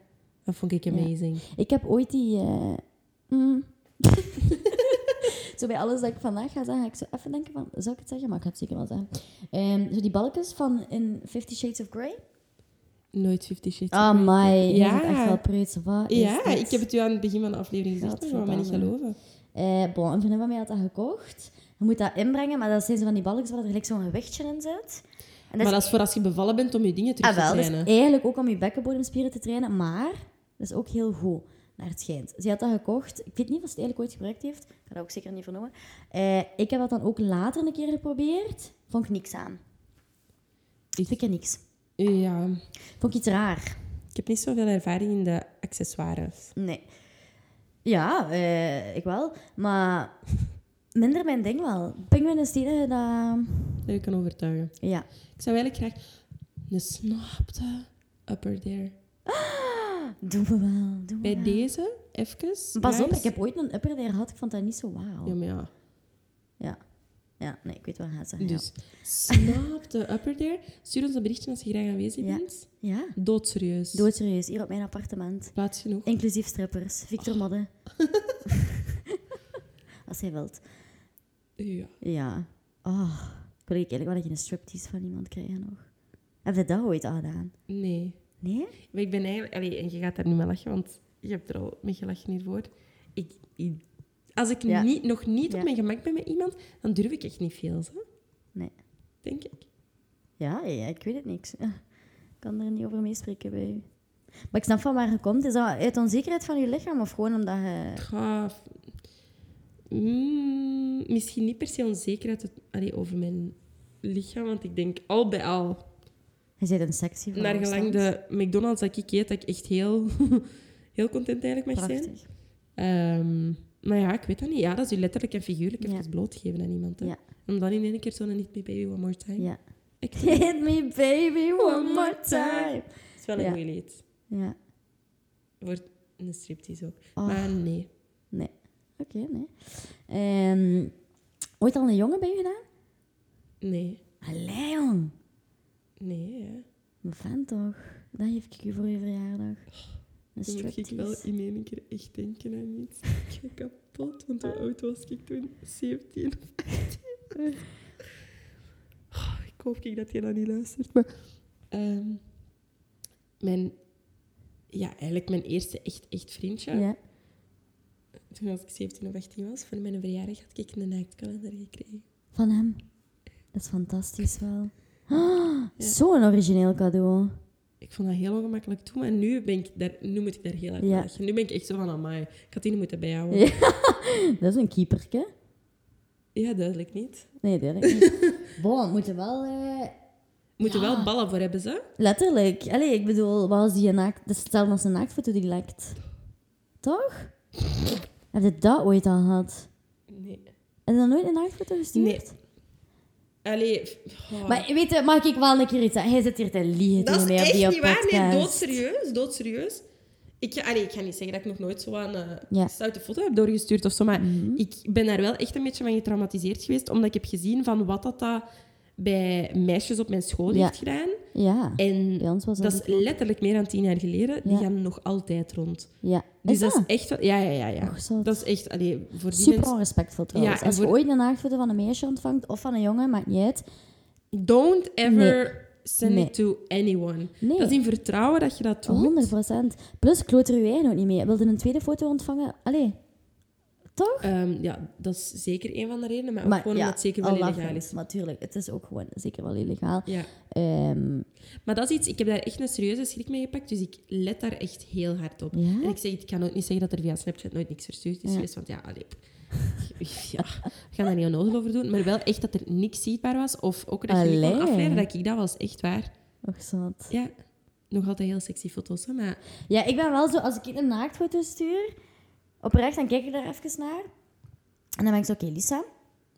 Dat vond ik amazing. Ik heb ooit die... eh, mm. [LAUGHS] zo bij alles dat ik vandaag ga zeggen, ga ik zo even denken van... Zou ik het zeggen? Maar ik ga het zeker wel zeggen. Ehm, zo die balkjes van in Fifty Shades of Grey. Nooit Fifty Shades. Ah, Grey. my. Ja. Ja. echt wel preuts. of wat is Ja, ik heb het u aan het begin van de aflevering gezegd, maar wou mij niet geloven. Eh, bon, een vriendin van mij had dat gekocht. Je moet dat inbrengen, maar dat zijn zo van die balkjes waar er gelijk zo'n gewichtje in zit. En Maar dat is voor als je bevallen bent om je dingen terug ah, wel, te dat is trainen. eigenlijk ook om je bekkenbodemspieren te trainen, maar dat is ook heel goed, naar het schijnt. Ze had dat gekocht. Ik weet niet of ze het eigenlijk ooit gebruikt heeft. Ik ga dat ook zeker niet vernoemen. Eh, ik heb dat dan ook later een keer geprobeerd. Vond ik niks aan. Ik- Vind ik niks. Ja, Vond ik iets raar. ik heb niet zoveel ervaring in de accessoires. Nee. Ja, eh, ik wel. Maar minder mijn ding wel. Penguin is enige dat... Dat ik kan overtuigen. Ja. Ik zou eigenlijk graag een snapte upper there. [GASPS] Doen we wel. Doen we Bij wel. deze, even. Pas op, guys. ik heb ooit een upper there gehad. Ik vond dat niet zo wauw. Ja, maar. Ja. Ja, nee, ik weet wat hij zeggen. Dus, snapte upper there. Stuur ons een berichtje als je graag aanwezig Ja. bent. Ja. ja. Doodserieus. Doodserieus, hier op mijn appartement. Plaats genoeg. Inclusief strippers. Victor Modde. [LAUGHS] Als hij wilt. Ja. Ja. Oh, ik wil eigenlijk wel dat je een striptease van iemand krijgen nog. Heb je dat ooit al gedaan? Nee. Nee? Maar ik ben eigenlijk... Allee, en je gaat daar nu mee lachen, want je hebt er al mee gelachen hiervoor. Ik, ik- als ik Ja. niet, nog niet Ja. op mijn gemak ben met iemand, dan durf ik echt niet veel, zo. Nee. Denk ik. Ja, ja, ik weet het niks. Ik kan er niet over meespreken bij u. Maar ik snap van waar je komt. Is dat uit onzekerheid van je lichaam of gewoon omdat je... Mm, misschien niet per se onzekerheid allee, over mijn lichaam, want ik denk al bij al, Je bent een sexy vrouw. naar gelang de McDonald's dat ik eet, dat ik echt heel, [LAUGHS] heel content eigenlijk mag zijn. Prachtig. Maar ja, ik weet dat niet. Ja, dat is je letterlijk en figuurlijk Ja. even blootgeven aan iemand. Hè. Ja. Om dan in één keer zo'n niet meer baby one more time. Ja. Ik [LAUGHS] Hit me baby one more time. Het is wel een Ja. mooi lied. Ja. Voor een striptease ook. Oh. Maar nee. Nee. Oké, nee. Ehm, ooit al een jongen bij je gedaan? Nee. Allee, jong. Nee, hè. Mijn fan toch? Dat geef ik je voor je verjaardag. Een Dan moet ik wel in één keer echt denken aan iets. [LAUGHS] Ik ga kapot, want hoe oud was ik toen? 17 of 18? Oh, ik hoop ik dat je dat niet luistert. Maar, ehm, mijn, ja, eigenlijk mijn eerste echt, echt vriendje. Ja. Toen als ik 17 of 18 was, voor mijn verjaardag had ik een naaktkalender gekregen. Van hem. Dat is fantastisch wel. Ah, [GASPS] Zo'n origineel cadeau. Ik vond dat heel ongemakkelijk toen, maar nu, ben ik daar, nu moet ik daar heel hard Ja. Nu ben ik echt zo van, amai, ik had die niet moeten bijhouden. Ja. [LAUGHS] Dat is een keeperke. Ja, duidelijk niet. Nee, ik niet. [LAUGHS] Bon, moeten wel... eh, Moeten Ja. wel ballen voor hebben, ze. letterlijk. Allee, ik bedoel, wat als die een naakt... Dat is hetzelfde als een naaktfoto die lekt. Toch? [LAUGHS] Heb je dat ooit al gehad? Nee. Heb je dan nooit een naaktfoto gestuurd? Nee. Allee, oh. Maar weet je, mag ik wel een keer iets zeggen? Hij zit hier te liegen dat is echt die niet waar. Nee, doodserieus. Doodserieus. Ik, ga- allee, ik ga niet zeggen dat ik nog nooit zo een eh, Ja. stoute foto heb doorgestuurd of zo, maar Mhm. ik ben daar wel echt een beetje van getraumatiseerd geweest, omdat ik heb gezien van wat dat, dat bij meisjes op mijn school Ja. heeft gedaan. Ja, En dat dat is letterlijk meer dan tien jaar geleden. Die Ja. gaan nog altijd rond. Ja. Dus Is dat dat? is echt. Ja, ja, ja. ja. Dat is echt... Allee, voor die Super mensen... trouwens. Ja, Als je ooit een naaktfoto van een meisje ontvangt of van een jongen, maakt niet uit. Don't ever send Nee. it to anyone. Nee. Dat is in vertrouwen dat je dat doet. 100 procent. Plus, kloot er je eigen ook niet mee. Wilde een tweede foto ontvangen? Allee, toch? Ehm, ja, dat is zeker een van de redenen, maar ook gewoon ja, omdat het zeker wel Allah illegaal is. Natuurlijk, het is ook gewoon zeker wel illegaal. Ja. Ehm, Maar dat is iets... Ik heb daar echt een serieuze schrik mee gepakt, dus ik let daar echt heel hard op. Ja? En ik, zeg, ik kan ook niet zeggen dat er via Snapchat nooit niks verstuurd is geweest, want ja, allee... [LAUGHS] Ja, we gaan daar niet onnozel over doen, maar wel echt dat er niks zichtbaar was. Of ook dat je niet kon Allee. afleiden dat ik dat was, echt waar. Och, zot. Ja, nog altijd heel sexy foto's, hè, maar... Ja, ik ben wel zo, als ik een naaktfoto stuur, oprecht, dan kijk ik daar even naar. En dan ben ik zo, oké, Lisa,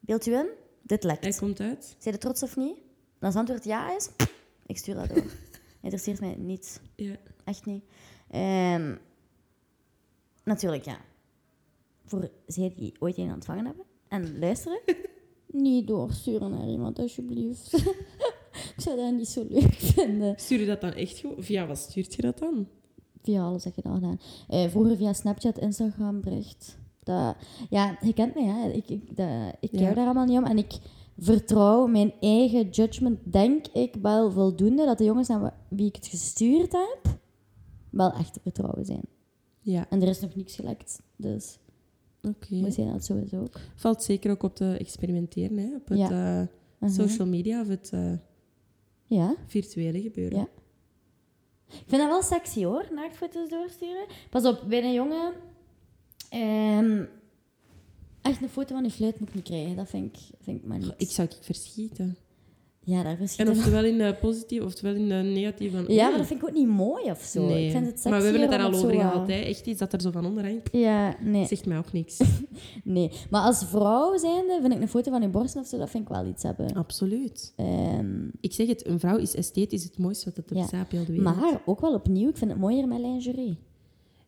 beeld u in, dit Hij lekt. komt uit. Zijn je trots of niet? En als het antwoord ja is, ik stuur dat door. [LAUGHS] Interesseert mij niet. Ja. Echt niet. Ehm, natuurlijk, ja. Voor zij die ooit een ontvangen hebben en luisteren, [LAUGHS] niet doorsturen naar iemand, alsjeblieft. [LAUGHS] ik zou dat niet zo leuk vinden. Stuur je dat dan echt gewoon? Via wat stuurt je dat dan? Via alles dat gedaan. Eh, vroeger via Snapchat, Instagram, bericht. Dat, ja, je kent mij, hè. Ik, ik, dat, ik Ja. daar allemaal niet om. En ik vertrouw mijn eigen judgment, denk ik, wel voldoende dat de jongens naar wie ik het gestuurd heb, wel echt te vertrouwen zijn. Ja, En er is nog niks gelekt, dus oké. moet je dat sowieso ook. Valt zeker ook op te experimenteren, hè? op het Ja. eh, Mhm. social media of het eh, Ja, virtuele gebeuren. Ja. Ik vind dat wel sexy hoor, naaktfoto's doorsturen. Pas op, bij een jongen, ehm, echt een foto van die fluit moet ik niet krijgen. Dat vind ik, vind ik maar niet. Ik zou ik verschieten. Ja, daar En verschieten. oftewel in de positieve, oftewel in de negatieve. Van, Ja, maar dat vind ik ook niet mooi of zo. Nee. Ik vind het maar we hebben het daar al over gehad. eh, Hè? Echt iets dat er zo van onder hangt. Ja, nee, Zegt mij ook niks. [LAUGHS] nee. Maar als vrouw zijnde vind ik een foto van je borsten of zo, dat vind ik wel iets hebben. Absoluut. Ehm, Ik zeg het, een vrouw is esthetisch het mooiste wat het er Ja. op de wereld. maar ook wel opnieuw, ik vind het mooier met lingerie.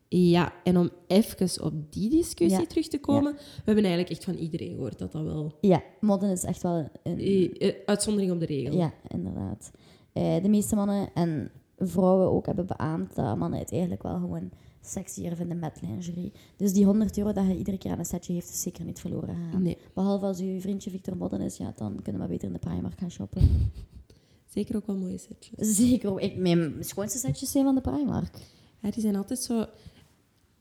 Ja, en om even op die discussie Ja. terug te komen. We hebben eigenlijk echt van iedereen gehoord dat dat wel... Ja, modden is echt wel een... eh, eh, uitzondering op de regel. Ja, inderdaad. Eh, de meeste mannen en vrouwen ook hebben beaamd dat mannen het eigenlijk wel gewoon sexier vinden met lingerie. Dus die 100 euro dat je iedere keer aan een setje heeft, is zeker niet verloren gegaan. Nee, Behalve als uw vriendje Victor Modden is, ja, dan kunnen we beter in de Primark gaan shoppen. [LAUGHS] zeker ook wel mooie setjes. Zeker. Ik, mijn schoonste setjes zijn van de Primark. Ja, die zijn altijd zo...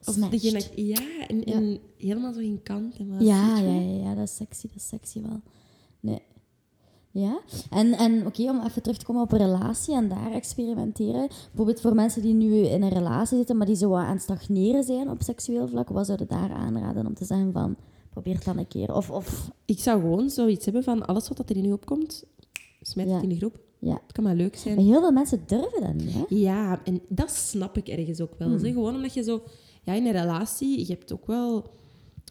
Of degene, ja, en, en helemaal zo in kant. En wat Ja, ja, ja, ja, dat is sexy, dat is sexy wel. Nee. Ja, en, en oké, om even terug te komen op een relatie en daar experimenteren. Bijvoorbeeld voor mensen die nu in een relatie zitten, maar die zo aan het stagneren zijn op seksueel vlak, wat zou je daar aanraden om te zeggen van, probeer het dan een keer. Of, of Ik zou gewoon zoiets hebben van alles wat er in nu opkomt, smijt Ja. het in de groep. ja. Het kan maar leuk Maar zijn. heel veel mensen durven dat niet, hè? Ja, en dat snap ik ergens ook wel. Hmm. zeg. Gewoon omdat je zo... Ja, in een relatie, je hebt ook wel...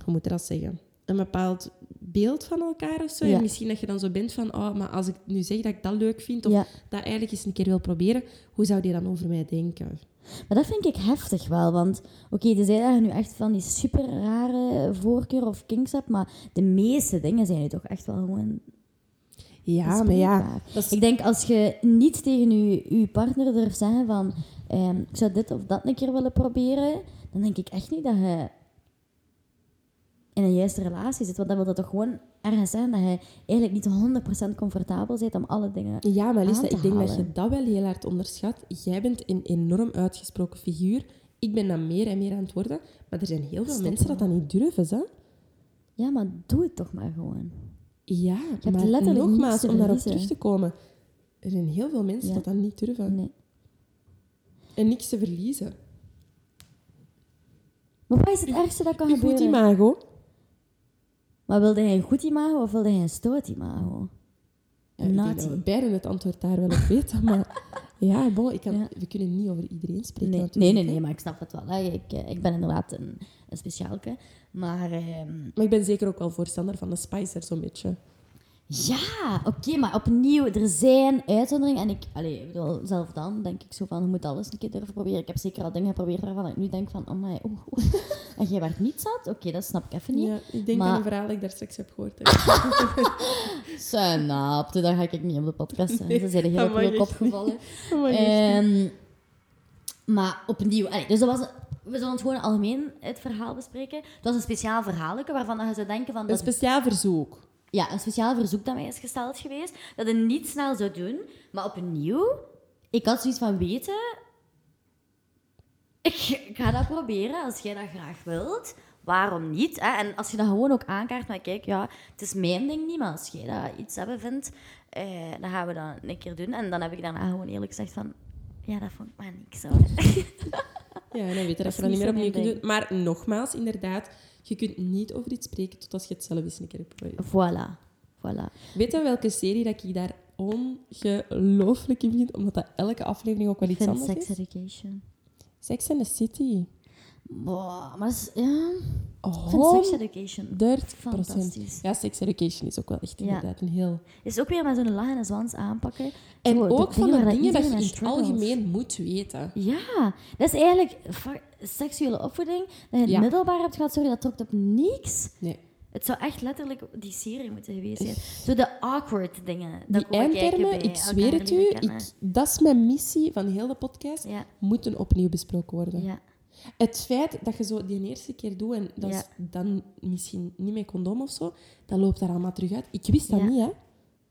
Hoe moet je dat zeggen? Een bepaald beeld van elkaar of zo. Ja. En misschien dat je dan zo bent van... Oh, maar als ik nu zeg dat ik dat leuk vind... Of Ja. dat eigenlijk eens een keer wil proberen... Hoe zou die dan over mij denken? Maar dat vind ik heftig wel, want oké, okay, zei dat je nu echt van die super rare voorkeur of kinks hebt, maar de meeste dingen zijn nu toch echt wel gewoon Ja, maar ja... is, Ik denk als je niet tegen je, je partner durft zeggen van ehm, ik zou dit of dat een keer willen proberen, dan denk ik echt niet dat je in een juiste relatie zit. Want dan wil dat toch gewoon ergens zijn dat je eigenlijk niet 100% comfortabel bent om alle dingen. ja, maar Lisa, ik denk dat je dat wel heel hard onderschat. Jij bent een enorm uitgesproken figuur. Ik ben dat meer en meer aan het worden. Maar er zijn heel veel Stop mensen dat dat niet durven, hè? Ja, maar doe het toch maar gewoon. Ja, hebt maar letterlijk nogmaals, om daarop terug te komen. Er zijn heel veel mensen Ja. dat dat niet durven. Nee. En niks te verliezen. Maar wat is het ergste dat kan Een goed gebeuren? imago. Maar wilde hij een goed imago of wilde hij een stoot imago? Ja, ik denk dat beiden het antwoord daar wel op [LAUGHS] weten. Maar ja, bon, ik kan, Ja. we kunnen niet over iedereen spreken. Nee, natuurlijk, nee, nee, nee, maar ik snap het wel. Hè. Ik, eh, ik ben inderdaad een, een speciaalke. Maar ehm, Maar ik ben zeker ook wel voorstander van de spicer, zo'n beetje. Ja, oké, maar opnieuw, er zijn uitzonderingen. En ik, allee, ik bedoel, zelf dan denk ik zo van, je moet alles een keer durven proberen. Ik heb zeker al dingen geprobeerd waarvan ik nu denk van, oh my, oeh, oeh. [LAUGHS] En jij werd niet zat? Oké, dat snap ik even niet. Ja, ik denk Maar- aan een verhaal dat ik daar straks heb gehoord. Hè. [LAUGHS] Snapte, daar ga ik niet op de podcast zijn. Ze zijn er heel dat op mag je echt kop niet. gevallen. Oh my gosh. Ehm, maar opnieuw, allee, dus dat was, we zullen het gewoon algemeen het verhaal bespreken. Het was een speciaal verhaaltje waarvan je zou denken van... Een Dat, speciaal verzoek. Ja, een speciaal verzoek dat mij is gesteld geweest, dat je niet snel zou doen. Maar opnieuw, ik had zoiets van weten... Ik, ik ga dat proberen als jij dat graag wilt. Waarom niet? Hè? En als je dat gewoon ook aankaart, maar kijk, ja, het is mijn ding niet, maar als jij dat iets hebben vindt, eh, dan gaan we dat een keer doen. En dan heb ik daarna gewoon eerlijk gezegd van, ja, dat vond ik maar niks. Hoor. Ja, dan weet je [LAUGHS] dat Dat je dat niet meer opnieuw kunt doen. Maar nogmaals, inderdaad, je kunt niet over iets spreken tot als je het zelf eens een keer hebt geprobeerd. Voilà. Voilà. Weet je welke serie dat ik daar ongelooflijk in vind? Omdat dat elke aflevering ook wel Ik iets anders Sex is. Education. Sex and the City. Boah, maar dat is, ja, ik vind Sex Education 100 fantastisch. Ja, Sex Education is ook wel echt inderdaad een heel... Is ook weer met zo'n lach en een zwans aanpakken. En Zo, de ook van de dingen dat je in het algemeen moet weten. Ja, dat is eigenlijk seksuele opvoeding. Dat je het Ja. middelbaar hebt gehad, sorry, dat trok op niks. Nee. Het zou echt letterlijk die serie moeten geweest zijn. Zo de awkward dingen. dat Die eindtermen, ik zweer het u, ik, dat is mijn missie van heel de podcast, Ja, moeten opnieuw besproken worden. ja. Het feit dat je zo die eerste keer doet en dat Ja. is dan misschien niet met condoom of zo, dat loopt daar allemaal terug uit. Ik wist dat Ja. niet, hè.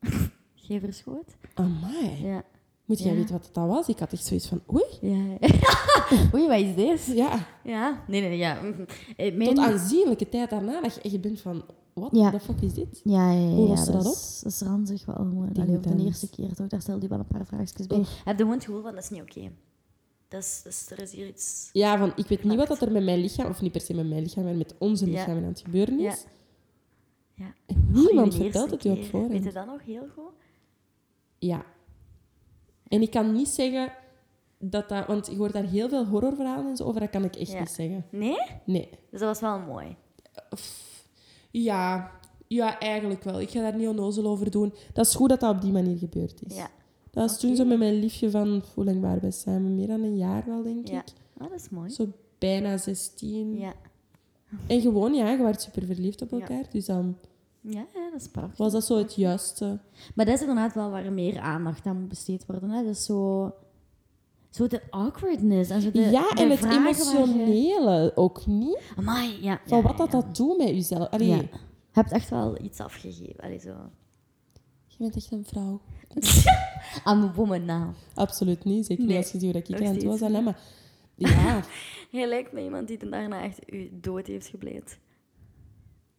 [LAUGHS] Geen verschoot. Amai. Ja. Moet jij Ja. weten wat dat was? Ik had echt zoiets van, oei. ja. [LAUGHS] Oei, wat is dit? Ja, Ja, nee, nee, ja. Mhm. Eh, Mijn... tot aanzienlijke tijd daarna dat je echt bent van, wat Ja. de fuck is dit? Ja, ja, ja. Hoe ja, lost je dat is, dat is ranzig wel Allee, op de eerste keer toch, daar stelde je wel een paar vraagjes bij. Oef. Heb je gewoon het gevoel van, dat is niet oké. Dat is, dat is, er is hier iets... Ja, van, ik weet niet wat dat er met mijn lichaam, of niet per se met mijn lichaam, maar met onze Ja. lichamen aan het gebeuren is. Ja. En niemand vertelt het je op voorhand. Weet je dat nog heel goed? Ja. En ik kan niet zeggen dat dat... Want je hoort daar heel veel horrorverhalen en zo over. Dat kan ik echt Ja. niet zeggen. Nee? Nee. Dus dat was wel mooi. Ja. Ja, eigenlijk wel. Ik ga daar niet onnozel over doen. Dat is goed dat dat op die manier gebeurd is. Ja. Dat is toen zo met mijn liefje van... Hoe lang waren we samen? Meer dan een jaar wel, denk Ja. ik. Oh, dat is mooi. Zo bijna 16. Ja. En gewoon, ja, je werd super verliefd op Ja. elkaar. Dus dan Ja, ja, dat is prachtig. was dat zo het juiste. Maar dat is inderdaad wel waar meer aandacht aan moet besteed worden. Hè? Dus zo... Zo de awkwardness en zo de ja, de en het waar je- emotionele ook niet. Amai, ja. Van ja, wat dat ja. dat doet met jezelf. Allee, Ja. Je hebt echt wel iets afgegeven. Allee, zo. Je bent echt een vrouw. [LAUGHS] I'm a woman now. Absoluut niet. Zeker niet als je ziet hoe dat ik aan het was. alleen Maar ja. [LAUGHS] Je lijkt me iemand die daarna echt u dood heeft gebleid.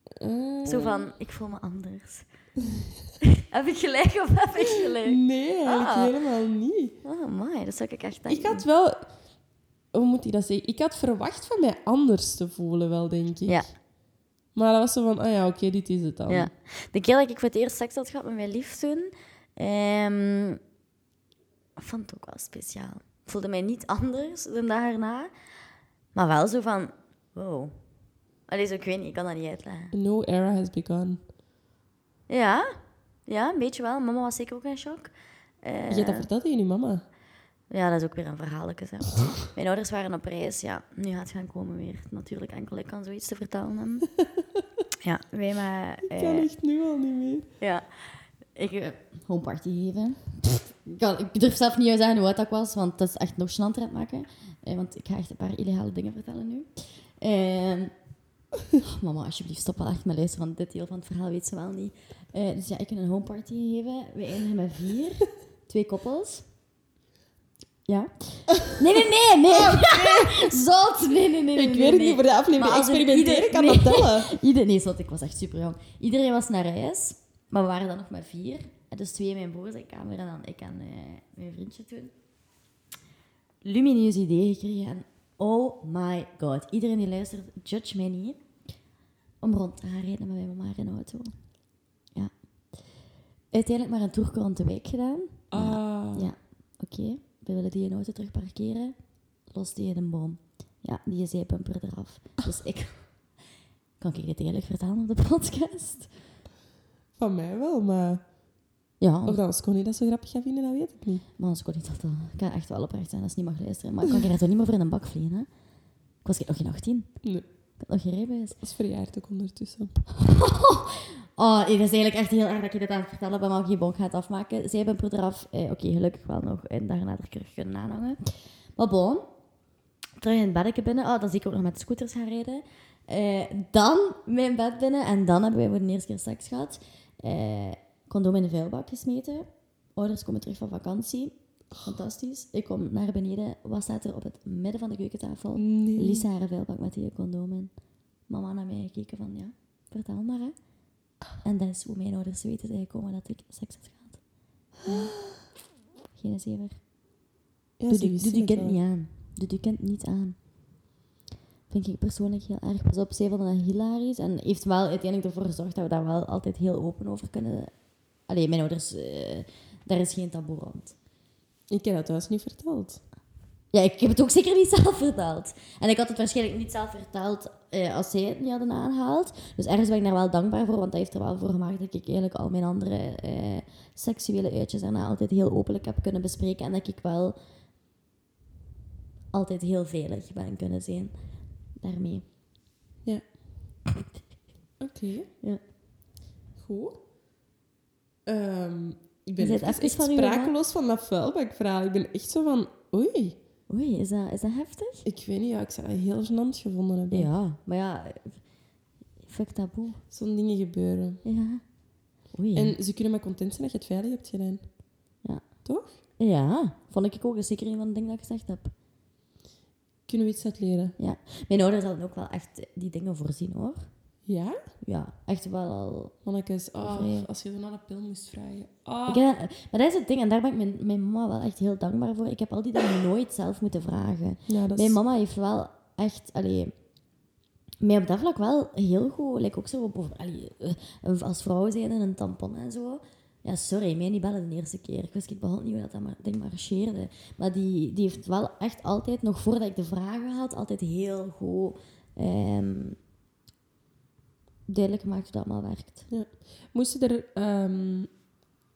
eh, Zo van, ik voel me anders. [LAUGHS] heb ik gelijk of heb ik gelijk? Nee, eigenlijk Ah. helemaal niet. Oh, my, dat zou ik echt denken. Ik had wel... Hoe moet ik dat zeggen? Ik had verwacht van mij anders te voelen, wel, denk ik. Ja. Maar dat was zo van, ah ja, oké, dit is het dan. Ja. De keer dat ik voor het eerst seks had gehad met mijn lief toen, ehm, vond het ook wel speciaal. Ik voelde mij niet anders dan daarna, maar wel zo van, wow. Allee, zo, ik weet niet, ik kan dat niet uitleggen. A new era has begun. Ja, ja, een beetje wel. Mama was zeker ook in shock. Eh, Je hebt dat verteld aan je mama. Ja, dat is ook weer een verhaallijke. Hè. Mijn ouders waren op reis. Ja, nu gaat het gaan komen weer. Natuurlijk, enkel ik kan zoiets te vertellen hebben. [LAUGHS] Ja, wij maar... Ik kan echt nu al niet meer. ja, ik... Uh, homeparty geven. Ik, kan, ik durf zelf niet uit zeggen hoe oud dat was, want dat is echt nog gênanter aan het maken. Eh, want ik ga echt een paar illegale dingen vertellen nu. Ehm, oh, [LAUGHS] mama, alsjeblieft, stop wel echt met luisteren, want dit deel van het verhaal weet ze wel niet. Eh, dus ja, ik heb een homeparty gegeven. We eindigen met vier. Twee koppels. Ja. Nee, nee, nee, nee. [LAUGHS] [LAUGHS] Zot. Nee, nee, nee. nee ik nee, weet het nee. niet voor de aflevering. Er Experimenteren ieder- kan nee. dat tellen. [LAUGHS] Ieder, nee, zot, ik was echt super jong. Iedereen was naar reis, maar we waren dan nog maar vier. En dus twee in mijn broer zijn kamer en dan ik en eh, mijn vriendje toen. Lumineus idee gekregen en oh my god. Iedereen die luistert, judge mij niet. Om rond te gaan rijden met mijn mama in de auto. Ja. Uiteindelijk maar een tour rond de wijk gedaan. Ah. Ja, oké. We willen die auto terug parkeren. Los die in een boom. Ja, die zijbumper eraf. Dus ik... [LAUGHS] Kan ik dit eerlijk vertellen op de podcast? Van mij wel, maar... Ja, Of dat Connie dat zo grappig gaat vinden, dat weet ik niet. maar als ik ook niet dat, dat ik kan echt wel oprecht zijn als je niet mag luisteren. Maar ik kan er toch niet meer voor in een bak vliegen, hè? Ik was nog geen 18. Nee, Ik had nog geen rijbewijs. dat is verjaard ook ondertussen. [LAUGHS] Oh, het is eigenlijk echt heel erg dat je dit aan het vertellen bent, maar ook je bonk gaat afmaken. Zij hebben eraf, eh, oké, gelukkig wel nog, en daarna er terug kunnen aanhangen. Maar bon, terug in het bedje binnen. Oh, dan zie ik ook nog met de scooters gaan rijden. Eh, dan mijn bed binnen en dan hebben wij voor de eerste keer seks gehad. Eh condoom in de vuilbak gesmeten. Ouders komen terug van vakantie. Fantastisch. Ik kom naar beneden. Wat staat er op het midden van de keukentafel? Nee. Lisa haar vuilbak met die condoom in. Mama naar mij gekeken van, ja, vertel maar hè. En dat is hoe mijn ouders weten zijn gekomen dat ik seks had gehad. Ja. Geen zever. Ja, Doe wisten doe kind niet aan. Doe die kind niet aan. Vind ik persoonlijk heel erg. Pas op, zij vonden dat hilarisch. En heeft wel uiteindelijk ervoor gezorgd dat we daar wel altijd heel open over kunnen... Allee, mijn ouders... eh, daar is geen taboe rond. Ik heb dat thuis niet verteld. Ja, ik heb het ook zeker niet [LAUGHS] zelf verteld. En ik had het waarschijnlijk niet zelf verteld eh, als zij het niet hadden aangehaald. Dus ergens ben ik daar wel dankbaar voor, want dat heeft er wel voor gemaakt dat ik eigenlijk al mijn andere eh, seksuele uitjes daarna altijd heel openlijk heb kunnen bespreken. En dat ik wel altijd heel veilig ben kunnen zijn daarmee. Ja. [LAUGHS] Oké. Ja. Goed. Ehm, ik ben echt van sprakeloos van dat vuilbakverhaal. Ik ben echt zo van... Oei. Oei, is dat, is dat heftig? Ik weet niet, ja, ik zou dat heel gênant gevonden hebben. Ja, maar ja, fuck taboe. Zo'n dingen gebeuren. Ja. Oei. En ze kunnen maar content zijn dat je het veilig hebt gedaan. Ja. Toch? Ja, vond ik ook. Is zeker een van de dingen dat ik gezegd heb. Kunnen we iets uit leren? Ja, mijn ouders hadden ook wel echt die dingen voorzien hoor. Ja? Ja, echt wel al. Mannekes, oh, als je dan naar de pil moest vragen. Oh. Ik heb- maar dat is het ding, en daar ben ik mijn, mijn mama wel echt heel dankbaar voor. Ik heb al die dingen nooit zelf moeten vragen. Ja. Mijn mama heeft wel echt, allee, mij op dat vlak wel heel goed, like ook zo op, allee, eh, als vrouw zijn en een tampon en zo. Ja, sorry, mij niet bellen de eerste keer. Ik wist ik behalve niet hoe dat, dat maar, ding marcheerde. Maar die, die heeft wel echt altijd, nog voordat ik de vragen had, altijd heel goed ehm, duidelijk gemaakt hoe dat allemaal werkt. Moesten er ehm,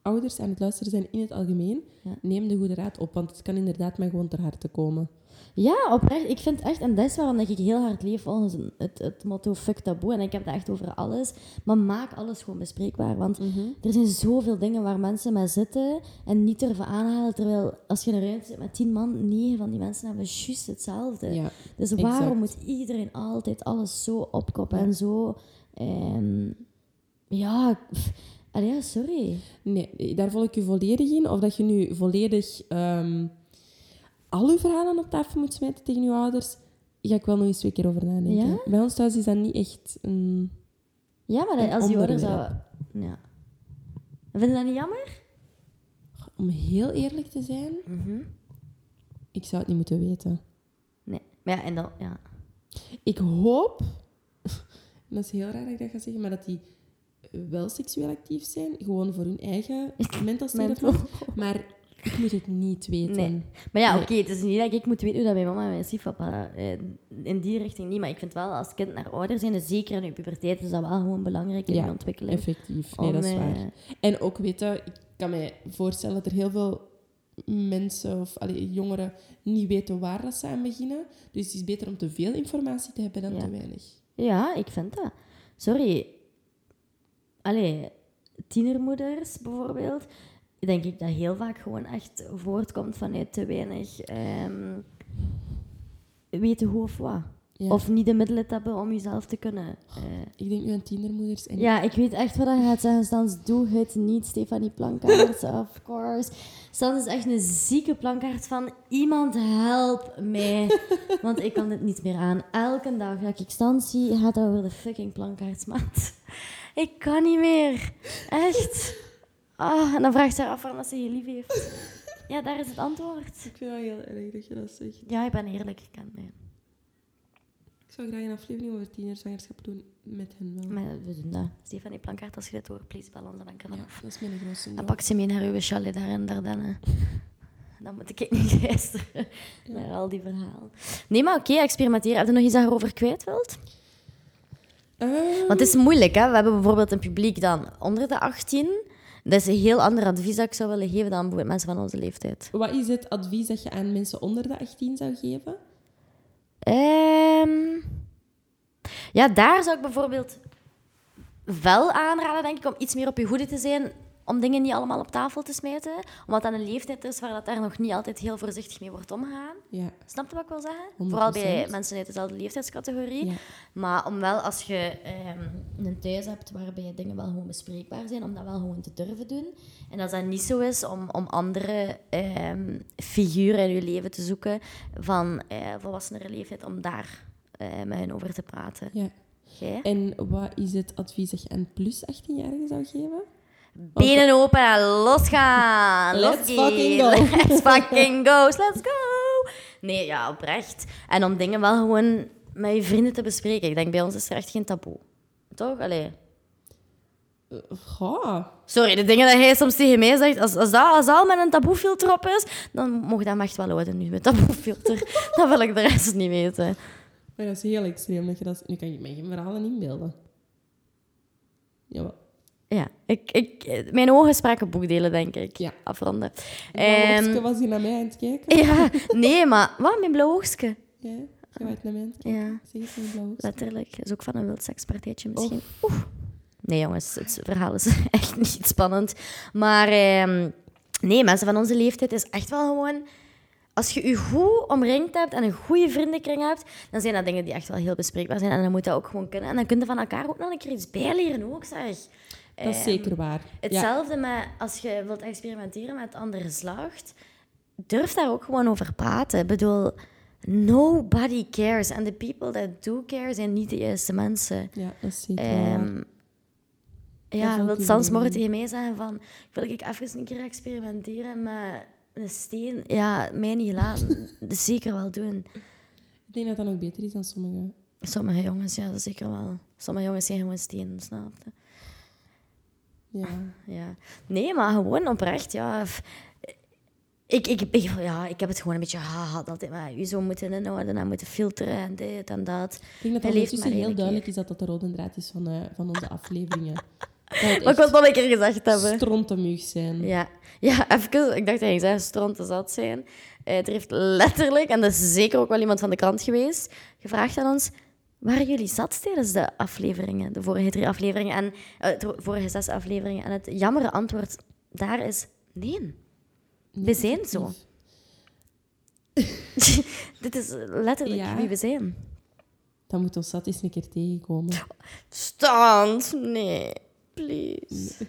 ouders aan het luisteren zijn in het algemeen, Ja. neem de goede raad op, want het kan inderdaad mij gewoon ter harte komen. Ja, oprecht. Ik vind echt, en dat is waarom ik heel hard leef volgens het, het motto fuck taboe. En ik heb het echt over alles. Maar maak alles gewoon bespreekbaar. Want er zijn zoveel dingen waar mensen mee zitten en niet durven aanhalen. Terwijl als je in een ruimte zit met tien man, negen van die mensen hebben juist hetzelfde. Ja, dus exact. waarom moet iedereen altijd alles zo opkoppen en zo... ehm, ja, pff, allee, ja, sorry. nee, daar volg ik je volledig in. Of dat je nu volledig ehm, al je verhalen op tafel moet smijten tegen je ouders, ga ik wel nog eens twee keer over nadenken. Ja? Bij ons thuis is dat niet echt een... Ja, maar dat- als die ouders onderwerp. Ja. Vind je dat niet jammer? Om heel eerlijk te zijn, ik zou het niet moeten weten. Nee. Maar ja, en dan... Ja. Ik hoop, en dat is heel raar dat ik dat ga zeggen, maar dat die wel seksueel actief zijn, gewoon voor hun eigen mental state of. Maar ik moet het niet weten. Nee. Maar ja, Nee. oké, het is niet dat ik moet weten hoe dat mijn mama en mijn stiefpapa... eh, in die richting niet, maar ik vind wel, als kind naar ouder zijn, en zeker in je puberteit, is dat wel gewoon belangrijk in Ja, je ontwikkeling. Effectief, nee, dat is eh, waar. En ook weten, ik kan me voorstellen dat er heel veel mensen of allee, jongeren niet weten waar dat ze aan beginnen. Dus het is beter om te veel informatie te hebben dan Ja. te weinig. Ja, ik vind dat. Sorry. Allee, tienermoeders bijvoorbeeld, denk ik dat heel vaak gewoon echt voortkomt vanuit te weinig ehm, weten hoe of wat. Ja. Of niet de middelen te hebben om jezelf te kunnen. eh, Ik denk nu aan tienermoeders. En Ja, ik weet echt wat hij gaat zeggen. Stans, doe het niet. Stefanie Plankaart, [LAUGHS] of course. Stans is echt een zieke plankaart van... Iemand help mij. [LAUGHS] Want ik kan dit niet meer aan. Elke dag dat ik Stans zie, gaat dat over de fucking plankaartsmaat. [LAUGHS] Ik kan niet meer. Echt. Ah, en dan vraagt ze haar af waarom ze je lief heeft. Ja, daar is het antwoord. Ik vind het wel heel erg dat je dat zegt. Ja, ik ben eerlijk. Ik kan nee. Ik zou graag een aflevering over tienerzwangerschap doen met hen wel. Maar we doen dat. Stefanie Plankaart, als je dit hoort, please bel ons. Dan Ja, vanaf. dat is mijn grootste Dan pak ze mee naar uw chalet daar in Dardenne. [LAUGHS] Dan moet ik niet luisteren naar al die verhalen. Nee, maar oké, experimenteren. Heb je nog iets daarover kwijt wilt? Eh, Want het is moeilijk, hè? We hebben bijvoorbeeld een publiek dan onder de 18. Dat is een heel ander advies dat ik zou willen geven dan bijvoorbeeld mensen van onze leeftijd. wat is het advies dat je aan mensen onder de 18 zou geven? Ehm, ja, daar zou ik bijvoorbeeld wel aanraden, denk ik, om iets meer op je hoede te zijn. Om dingen niet allemaal op tafel te smijten. Omdat dat een leeftijd is waar dat daar nog niet altijd heel voorzichtig mee wordt omgegaan. Ja. Snap je wat ik wil zeggen? 100%. Vooral bij mensen uit dezelfde leeftijdscategorie. Ja. Maar om wel, als je ehm, een thuis hebt waarbij dingen wel gewoon bespreekbaar zijn, om dat wel gewoon te durven doen. En als dat niet zo is, om, om andere ehm, figuren in je leven te zoeken van eh, volwassenere leeftijd, om daar eh, met hen over te praten. ja. En wat is het advies dat je aan plus 18-jarigen zou geven? Benen open en losgaan. Let's fucking go. [LAUGHS] Let's [LAUGHS] fucking go. Let's go. Nee, ja, oprecht. En om dingen wel gewoon met je vrienden te bespreken. Ik denk, bij ons is er echt geen taboe. Toch? Allee. Sorry, de dingen dat jij soms tegen mij zegt, als, als, dat, als al met een taboefilter op is, dan mocht dat echt wel houden nu met taboefilter. [LAUGHS] dan wil ik de rest niet weten. Maar dat is heel extreem. Dat je dat... Nu kan je mij geen verhalen inbeelden. Jawel. Ja, ik, ik, mijn ogen spraken boekdelen, denk ik. Ja. Afronden. Ehm, was hier naar mij aan het kijken. [LAUGHS] ja, nee, maar wat? Mijn blauw oogstje? Ja, je was naar mij aan het kijken. Ja. Zeg eens mijn blauw Letterlijk. Dat is ook van een wild sekspartijtje misschien. Oeh. Nee, jongens, het verhaal is [LAUGHS] echt niet spannend. Maar ehm, nee, mensen van onze leeftijd is echt wel gewoon... Als je je goed omringd hebt en een goede vriendenkring hebt, dan zijn dat dingen die echt wel heel bespreekbaar zijn. En dan moet dat ook gewoon kunnen. En dan kun je van elkaar ook nog een keer iets bijleren ook, zeg. Dat is Ehm, zeker waar. Ja. Hetzelfde met als je wilt experimenteren met andere geslacht, durf daar ook gewoon over praten. Ik bedoel, nobody cares. And the people that do care zijn niet de juiste mensen. Ja, dat is zeker waar. Ehm ja, wil Sans morgen tegen mij zeggen van, wil ik even een keer experimenteren met een steen? Ja, mij niet laten. [LAUGHS] Zeker wel doen. Ik denk dat dat nog beter is dan sommige. Sommige jongens, ja, dat zeker wel. Sommige jongens zijn gewoon stenen, snap je? Ja. Ja. Nee, maar gewoon oprecht, ja. Ik, ik, ik, ja, ik heb het gewoon een beetje haha, altijd maar u zo moeten inhouden en moeten filteren en dit en dat. Ik denk dat het ondertussen heel duidelijk keer. is dat dat de rode draad is van, eh, van onze afleveringen. [LAUGHS] Dat Maar ik wil het nog een keer gezegd hebben. strontemug zijn. Ja, ja even, ik dacht dat hij zei stront te zat zijn. Eh, er heeft letterlijk, en dat is zeker ook wel iemand van de krant geweest, gevraagd aan ons, waren jullie zat tijdens de afleveringen, de vorige drie afleveringen en eh, de vorige zes afleveringen? En het jammere antwoord daar is nee. We zijn zo. [LAUGHS] Dit is letterlijk Ja. wie we zijn. Dan moet ons zat eens een keer tegenkomen. Stand, nee, please.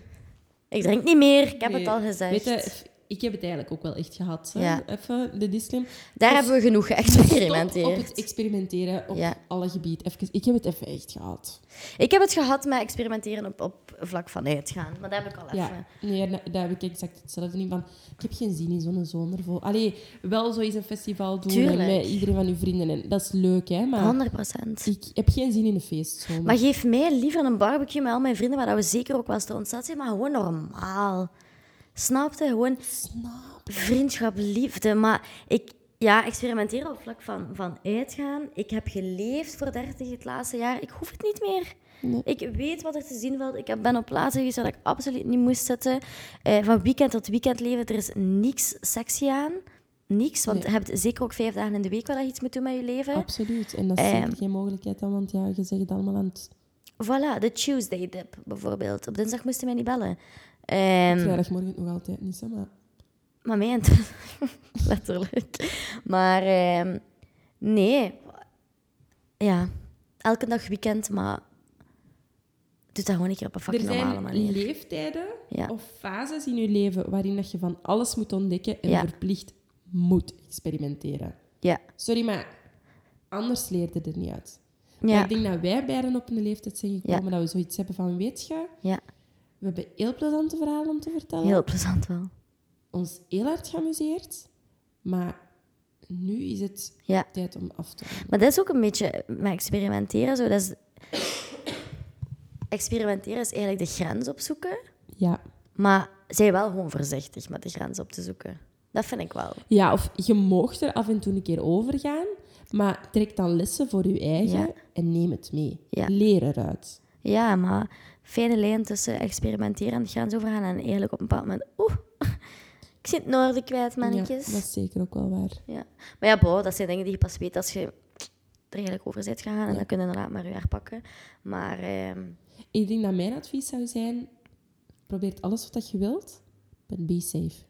Ik drink niet meer, ik heb Nee. het al gezegd. Weet je, ik heb het eigenlijk ook wel echt gehad. Ja. Even de disclaimer. Daar Dus hebben we genoeg Stop op geëxperimenteerd. het experimenteren op Ja. alle gebieden. Even, ik heb het even echt gehad. Ik heb het gehad met experimenteren op, op vlak van uitgaan. Maar dat heb ik al even. Ja, nee, da- daar heb ik exact hetzelfde in. Van, ik heb geen zin in zo'n zomer. Allee, wel zo eens een festival doen Tuurlijk. met iedereen van uw vrienden. En dat is leuk, hè. Maar 100 procent. ik heb geen zin in een feestzomer. Maar geef mij liever een barbecue met al mijn vrienden, waar we zeker ook wel staan zijn, maar gewoon normaal. Snap je? Gewoon Snap. vriendschap, liefde. Maar ik, ja, experimenteren op vlak van, van uitgaan. Ik heb geleefd voor 30 het laatste jaar. Ik hoef het niet meer. Nee. Ik weet wat er te zien valt. Ik ben op plaatsen geweest waar ik absoluut niet moest zitten. Eh, van weekend tot weekend leven, er is niks sexy aan. Niks, want Nee. je hebt zeker ook vijf dagen in de week waar je iets moet doen met je leven. Absoluut. En dat is Ehm. geen mogelijkheid dan, want ja, je zegt het allemaal aan het... Voilà, de Tuesday dip bijvoorbeeld. Op dinsdag moesten mij niet bellen. Ehm, Vrijdagmorgen nog altijd niet, zo, maar... maar mij en [LAUGHS] letterlijk. Maar ehm, nee, ja, elke dag weekend, maar doe dat gewoon een keer op een Er fucking normale zijn manier. leeftijden Ja. of fases in je leven waarin dat je van alles moet ontdekken en Ja. verplicht moet experimenteren. Ja, Sorry, maar anders leerde er niet uit. Maar ja, ik denk dat wij beiden op een leeftijd zijn gekomen dat we zoiets hebben van, weet je, ja, we hebben heel plezante verhalen om te vertellen. heel plezant wel. Ons heel hard geamuseerd. Maar nu is het Ja. tijd om af te ronden. Maar dat is ook een beetje met experimenteren. Zo. Dat is... Experimenteren is eigenlijk de grens opzoeken, Ja. maar zij wel gewoon voorzichtig met de grens op te zoeken. Dat vind ik wel. ja, of je moogt er af en toe een keer over gaan, Maar trek dan lessen voor je eigen Ja. en neem het mee. Ja. Leer eruit. Ja, maar fijne lijn tussen experimenteren en de grens overgaan en eigenlijk op een bepaald moment... Oeh, [LAUGHS] ik zit het noorden kwijt, Ja, mannetjes. dat is zeker ook wel waar. Ja. Maar ja, bo, dat zijn dingen die je pas weet als je er eigenlijk over bent gegaan. En dan kun je inderdaad maar je herpakken. Maar Ik denk dat mijn advies zou zijn: probeer alles wat je wilt, but be safe.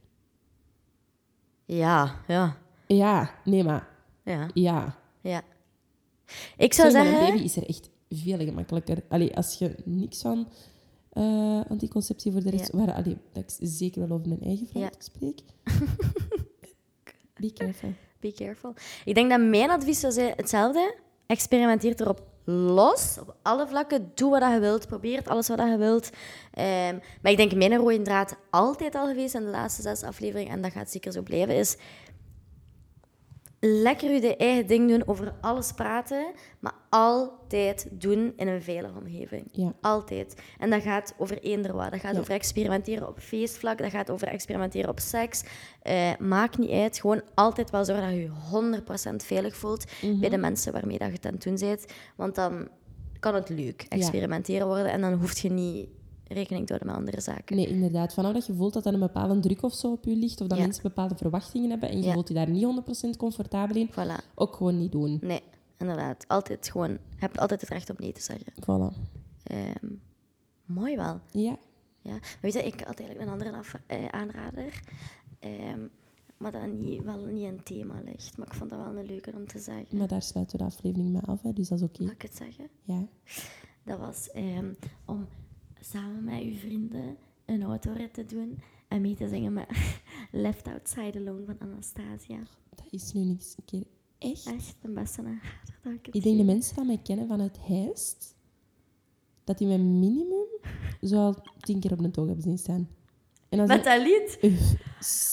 ja, ja, Ja, nee, maar ja, ja. ja. Ik zou Sorry, zeggen... een baby is er echt veel gemakkelijker. Allee, als je niks van eh, anticonceptie voor de rest... Ja. Waar, allee, dat ik zeker wel over mijn eigen vrouw Ja. spreek. [LAUGHS] Be careful. Be careful. Ik denk dat mijn advies zou zijn hetzelfde. Experimenteer erop los, op alle vlakken. Doe wat je wilt, probeer alles wat je wilt. Ehm, maar ik denk mijn rode draad altijd al geweest in de laatste zes afleveringen, en dat gaat zeker zo blijven, is lekker je eigen ding doen, over alles praten, maar altijd doen in een veilige omgeving. Ja. Altijd. En dat gaat over eender wat. Dat gaat Ja. over experimenteren op feestvlak, dat gaat over experimenteren op seks. Eh, maakt niet uit. Gewoon altijd wel zorgen dat je je 100% veilig voelt Mhm. bij de mensen waarmee dat je het doen bent. Want dan kan het leuk experimenteren worden en dan hoef je niet rekening te houden met andere zaken. Nee, inderdaad. Vanaf dat je voelt dat er een bepaalde druk of zo op je ligt, of dat Ja. mensen bepaalde verwachtingen hebben en je Ja. voelt je daar niet 100% comfortabel in, Voilà. ook gewoon niet doen. Nee, inderdaad. Altijd gewoon... Je hebt altijd het recht om nee te zeggen. Voilà. Ehm, mooi wel. Ja. Ja. Maar weet je, ik had eigenlijk een andere af, eh, aanrader. Ehm, maar dat niet, wel niet een thema ligt. Maar ik vond dat wel een leuke om te zeggen. Maar daar sluiten we de aflevering mee af, hè, dus dat is oké. Mag ik het zeggen? Ja. Dat was ehm, om samen met uw vrienden een autorit te doen en mee te zingen met [LAUGHS] Left Outside Alone van Anastasia. Dat is nu niks een keer echt. Echt een beste dat ik het Ik denk de mensen die mij kennen vanuit Heist, dat die mij minimum zo al tien keer op een toog hebben zien staan. En Met dat lied? ik, "Ugh,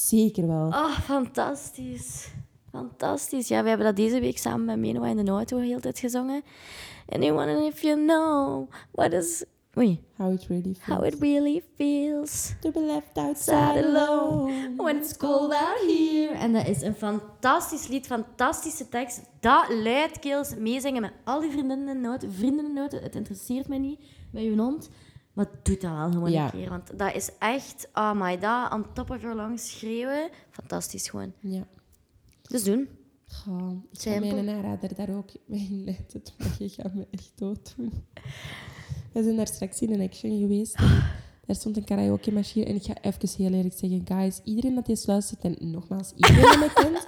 zeker wel. Oh, fantastisch. Fantastisch. Ja, we hebben dat deze week samen met Menoa in de auto heel de tijd gezongen. Anyone if you know what is... Oei. How it really feels. How it really feels. To be left outside Side alone. when it's cold out here. En dat is een fantastisch lied, fantastische tekst. Dat luidkeels meezingen met al die vriendinnen in de nood. Vrienden nood, het interesseert me niet met je hond. Maar doe dat wel gewoon Ja. een keer. Want dat is echt, oh my god, on top of your lungs schreeuwen. Fantastisch gewoon. Ja. Dus doen. Goh, ik mijn aanrader daar ook mee inleiden, maar je gaat me echt dood doen. We zijn daar straks in een action geweest. [GASPS] Daar stond een karaoke-machine. En ik ga even heel eerlijk zeggen, guys, iedereen dat dit luistert, en nogmaals, iedereen die mij [LAUGHS] kent,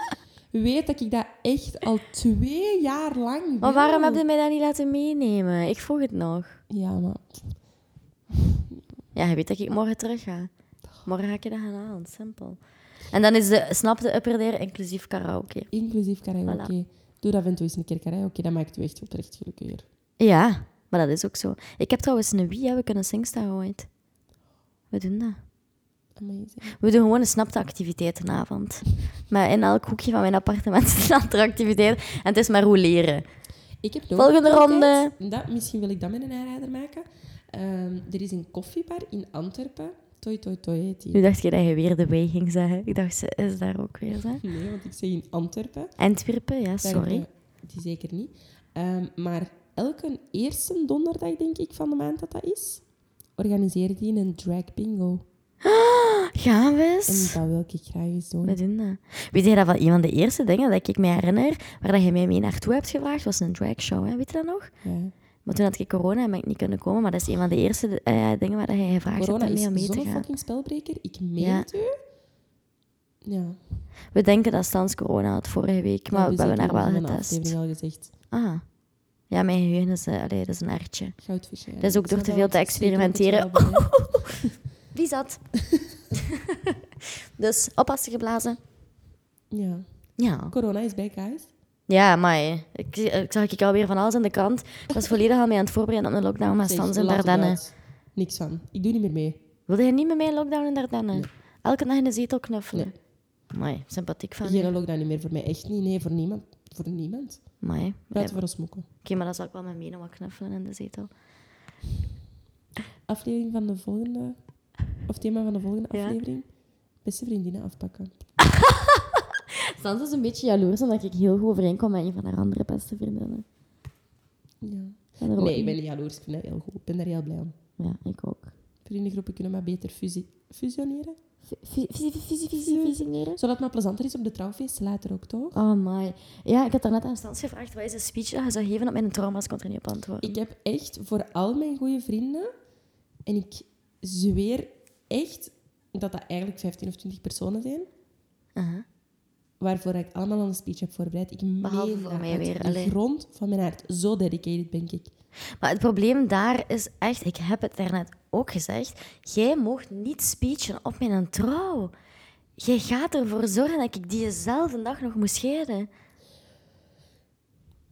weet dat ik dat echt al twee jaar lang wil. Maar waarom heb je mij dat niet laten meenemen? Ik vroeg het nog. Ja, maar Ja, je weet dat ik morgen terug ga. Morgen ga ik je dat gaan halen, simpel. En dan is de, snap de upper inclusief karaoke. inclusief karaoke. Doe dat toe eens een keer karaoke, dat maakt u echt oprecht gelukkiger. Ja, maar dat is ook zo. Ik heb trouwens een Wii, hè. we kunnen Singstar ooit. We doen dat. Amazing. We doen gewoon een snapte activiteitenavond. Maar in elk hoekje van mijn appartement [LAUGHS] is een andere activiteit. En het is maar hoe leren. Ik heb Volgende een ronde. Dat, misschien wil ik dat met een aanrader maken. Ehm, er is een koffiebar in Antwerpen. Toi Toi Toi heet die. Nu dacht je dat je weer de way ging zeggen. Ik dacht, ze is daar ook weer. Hè? [LAUGHS] Nee, want ik zeg in Antwerpen. Antwerpen, ja, sorry. Die zeker niet. Ehm, maar elke eerste donderdag, denk ik, van de maand dat dat is, organiseert die een drag bingo. [GASPS] Gaan we En eens? dat wil ik graag eens doen. We doen dat. Weet je dat van een van de eerste dingen dat ik me herinner, waar dat je mij mee naartoe hebt gevraagd, was een dragshow, hè? weet je dat nog? Ja. Maar toen had ik corona en ben ik niet kunnen komen, maar dat is een van de eerste eh, dingen waar dat je gevraagd Corona hebt om mee om is mee te gaan. fucking spelbreker. Ik meen Ja. het u. Ja. We denken dat Stans corona had vorige week, maar we is hebben haar wel getest. aflevering al gezegd. Ah. Ja, mijn geheugen is, eh, allee, dat is een artje. Goudvisje. Dat is ook door te veel te experimenteren. [LAUGHS] Wie zat? [LAUGHS] dus oppassen geblazen. Ja. Ja. Corona is back, guys. Ja, maar ik, ik zag ik alweer van alles in de krant. Ik was volledig al mee aan het voorbereiden op een lockdown Zeg, Stans in Dardenne. Niks van. Ik doe niet meer mee. Wilde je niet met mij een lockdown in Dardenne? Nee. Elke dag in de zetel knuffelen? Nee. Amai, sympathiek van. Geen lockdown niet meer voor mij. Echt niet. Nee, voor niemand. Voor niemand. Amai. Ja, Buiten voor ons mokken. Oké, maar dan zal ik wel met nog wat knuffelen in de zetel. Aflevering van de volgende... Of thema van de volgende Ja. aflevering. Beste vriendinnen afpakken. [LAUGHS] Sans is een beetje jaloers omdat ik heel goed overeenkom met een van haar andere beste vriendinnen. Ja. Nee, ik ben niet jaloers. Ik vind dat heel goed. Ik ben daar heel blij om. Ja, ik ook. Vriendengroepen kunnen maar beter fusioneren. Visioneren. Zodat het maar plezanter is op de trouwfeesten later ook, toch? Oh my. Ja, ik had daarnet aan Stans gevraagd, wat is een speech dat je zou geven op mijn trauma's? kon er niet op antwoorden. Ik heb echt voor al mijn goede vrienden, en ik zweer echt dat dat eigenlijk 15 of 20 personen zijn, waarvoor ik allemaal al een speech heb voorbereid. Ik Behalve meen voor dat mij uit weer, de grond van mijn hart. Zo dedicated ben ik. Maar het probleem daar is echt, ik heb het daarnet ook gezegd, jij mocht niet speechen op mijn trouw. Jij gaat ervoor zorgen dat ik diezelfde dag nog moet scheiden.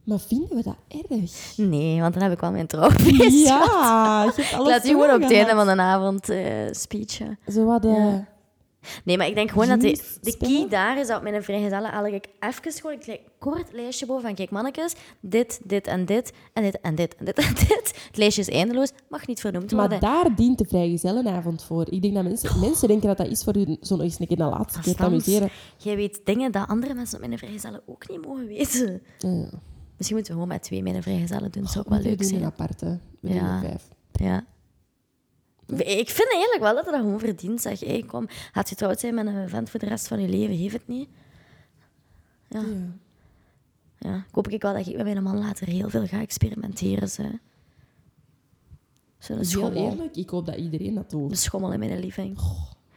Maar vinden we dat erg? Nee, want dan heb ik wel mijn trouwfeest. Ja, je hebt Ik alles laat je gewoon op het einde van de avond eh, speechen. Zo wat, eh, Ja. Nee, maar ik denk gewoon dat de, de key daar is dat op mijn vrijgezellen eigenlijk even gewoon een kort lijstje boven van kijk mannetjes, dit, dit en dit en dit en dit en dit en [LAUGHS] dit. Het lijstje is eindeloos, mag niet vernoemd worden. Maar daar dient de vrijgezellenavond voor. Ik denk dat mensen, mensen denken dat dat is voor hun zo nog eens een keer de laatste keer te Stans, amuseren. Jij weet dingen dat andere mensen op mijn vrijgezellen ook niet mogen weten. Ja. Misschien moeten we gewoon met twee mijn vrijgezellen doen. Dat zou ook We wel leuk doen een zijn. aparte. We Ja. doen vijf. Ja. Ik vind eigenlijk wel dat je dat gewoon verdient. Zeg, hey, kom, gaat zijn met een vent voor de rest van je leven? Geef het niet. Ja. Ja. Ja, ik hoop ik wel dat ik met mijn man later heel veel ga experimenteren. Zo. Zo'n Heel schommel. eerlijk, ik hoop dat iedereen dat doet. Een schommel in mijn living.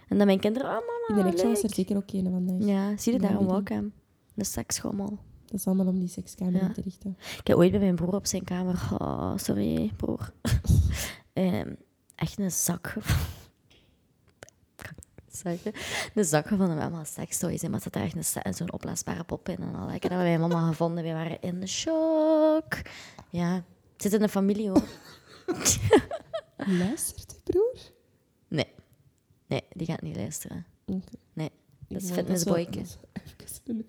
En dan mijn kinderen, oh In mama, de leuk. er zeker ook een vandaag. Ja, zie je Ja, daar een weet ik. webcam? Een seksschommel. Dat is allemaal om die sekscamera Ja. te richten. Ik heb ooit bij mijn broer op zijn kamer... Oh, sorry, broer. [LAUGHS] Ehm, echt een zak... [LAUGHS] Zeggen? Een zak gevonden met allemaal sekstoys in. Maar er zat daar echt een zo'n opblaasbare pop in en al. Ik heb dat bij mijn mama gevonden. We waren in de shock. Ja, het zit in de familie, hoor. [LAUGHS] Luistert die broer? Nee. Nee, die gaat niet luisteren. Nee, dat is fitnessboyke. Even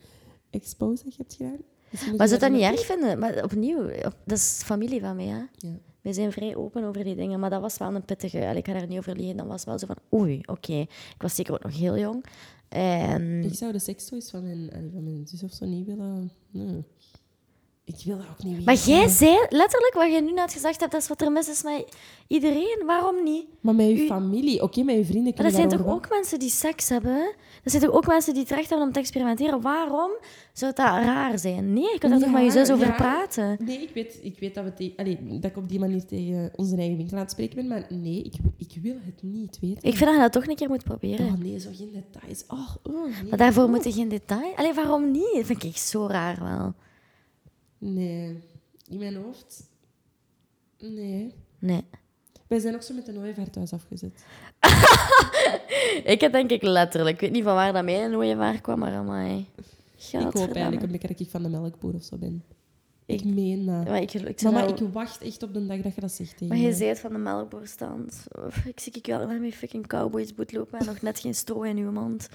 expose dat je hebt gedaan. Misschien Maar zou je dat niet erg vinden? Maar opnieuw, op- dat is familie van mij, hè? Ja. We zijn vrij open over die dingen, maar dat was wel een pittige. Ik ga daar niet over liegen. Dat was wel zo van, oei, oké. Ik was zeker ook nog heel jong. En Ik zou de sekstoys van mijn, van mijn zus of zo niet willen... Nee. Ik wil dat ook niet weten. Maar jij zei letterlijk wat je nu net gezegd hebt, dat is wat er mis is met iedereen. Waarom niet? Maar met je U- familie, oké, met je vrienden Maar dat zijn toch ook mensen die seks hebben? Zijn toch ook mensen die het recht hebben om te experimenteren? Waarom zou dat raar zijn? Nee, je kunt er toch met je zus over ja. praten? Nee, ik weet, ik weet dat, we te- allee, dat ik op die manier tegen onze eigen winkel aan het spreken ben, maar nee, ik, ik wil het niet weten. Ik vind dat je dat toch een keer moet proberen. Oh nee, zo geen details. Oh, oh nee. Maar daarvoor Oh. moet je geen detail. Allee, waarom niet? Dat vind ik zo raar wel. Nee, in mijn hoofd... Nee. Nee. Wij zijn ook zo met een ooievaar afgezet. [LAUGHS] Ik heb denk ik letterlijk, ik weet niet van waar dat mijn ooievaar kwam, maar amai. Ik hoop eigenlijk een beetje dat ik van de melkboer of zo ben. Ik, Ik- meen dat. Maar ik, ik Mama, ik wacht echt op de dag dat je dat zegt tegen Maar me. zei het van de melkboerstand. Of, Ik zie ik wel met mijn fucking cowboysboot lopen en nog net geen stro in uw mond.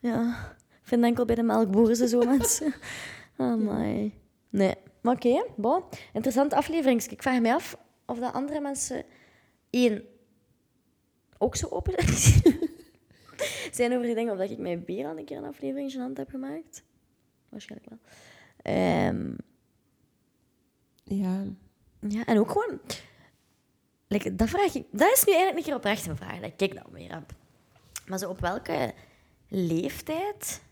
Ja, ik vind enkel bij de melkboeren ze zo mensen. [LAUGHS] [LAUGHS] Oh my. Nee, maar oké, bon. Interessante aflevering. Ik vraag me af of dat andere mensen één ook zo open [LAUGHS] zijn over die dingen. Of dat ik mijn bier al een keer een aflevering gênant heb gemaakt. Waarschijnlijk wel. Ehm, Ja. ja, en ook gewoon... Like, dat, vraag ik, dat is nu eigenlijk een keer oprecht een vraag dat ik dan weer heb. Maar zo op welke leeftijd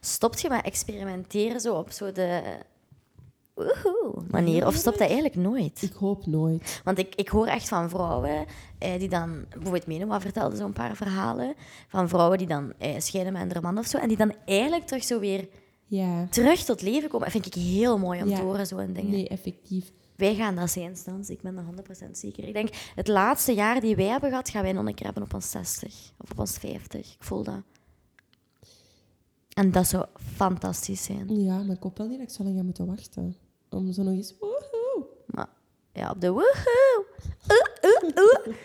stopt je met experimenteren zo op zo de woehoe manier? Of stopt dat eigenlijk nooit? Ik hoop nooit. Want ik, ik hoor echt van vrouwen eh, die dan... Bijvoorbeeld Menoma vertelde zo'n paar verhalen van vrouwen die dan eh, scheiden met een man of zo. En die dan eigenlijk terug zo weer Ja. terug tot leven komen. Dat vind ik heel mooi om Ja. te horen, zo'n dingen. Nee, effectief. Wij gaan dat zijn, Stans. Ik ben er 100% zeker. Ik denk, het laatste jaar die wij hebben gehad, gaan wij nog een keer hebben op ons 60. Of op ons 50. Ik voel dat. En dat zou fantastisch zijn. Ja, maar ik hoop wel niet dat ik zo lang ga moeten wachten. Om zo nog eens... Woehoe. Maar ja, op de woehoe. Oeh, oeh, oeh. [LAUGHS]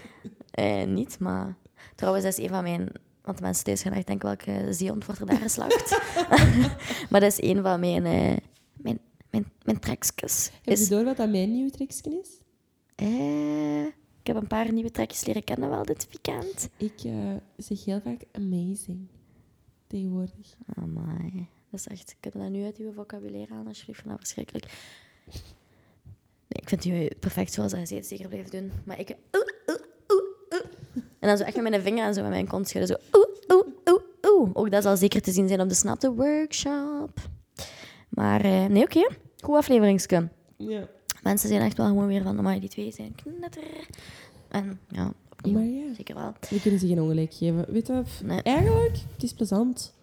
Eh, niet, maar... Trouwens, dat is een van mijn... Want de mensen thuis gaan echt denken, welke zeehond wordt er daar geslacht? [LAUGHS] [LAUGHS] maar dat is een van mijn... eh, mijn, mijn, mijn trekjes. Heb Is, je door wat dat mijn nieuwe treksken is? eh, ik heb een paar nieuwe trekjes leren kennen wel dit weekend. Ik eh, zeg heel vaak amazing. tegenwoordig. Amai. Dat is echt... Kun je dat nu uit je vocabulaire halen, alsjeblieft? Nou, verschrikkelijk. Nee, ik vind je perfect zoals hij zegt. Zeker blijven doen. Maar ik... oeh, oeh, oeh. En dan zo echt met mijn vinger en zo met mijn kont schudden. Zo... Oeh, oeh, oeh, oeh. Ook dat zal zeker te zien zijn op de Snap the Workshop. Maar eh, nee, oké. Goed afleveringske. Ja. Mensen zijn echt wel gewoon weer van... Amai, die twee zijn knetter. En ja, opnieuw. Maar ja, Zeker wel. we kunnen ze geen ongelijk geven. Weet je? Nee. eigenlijk, het is plezant.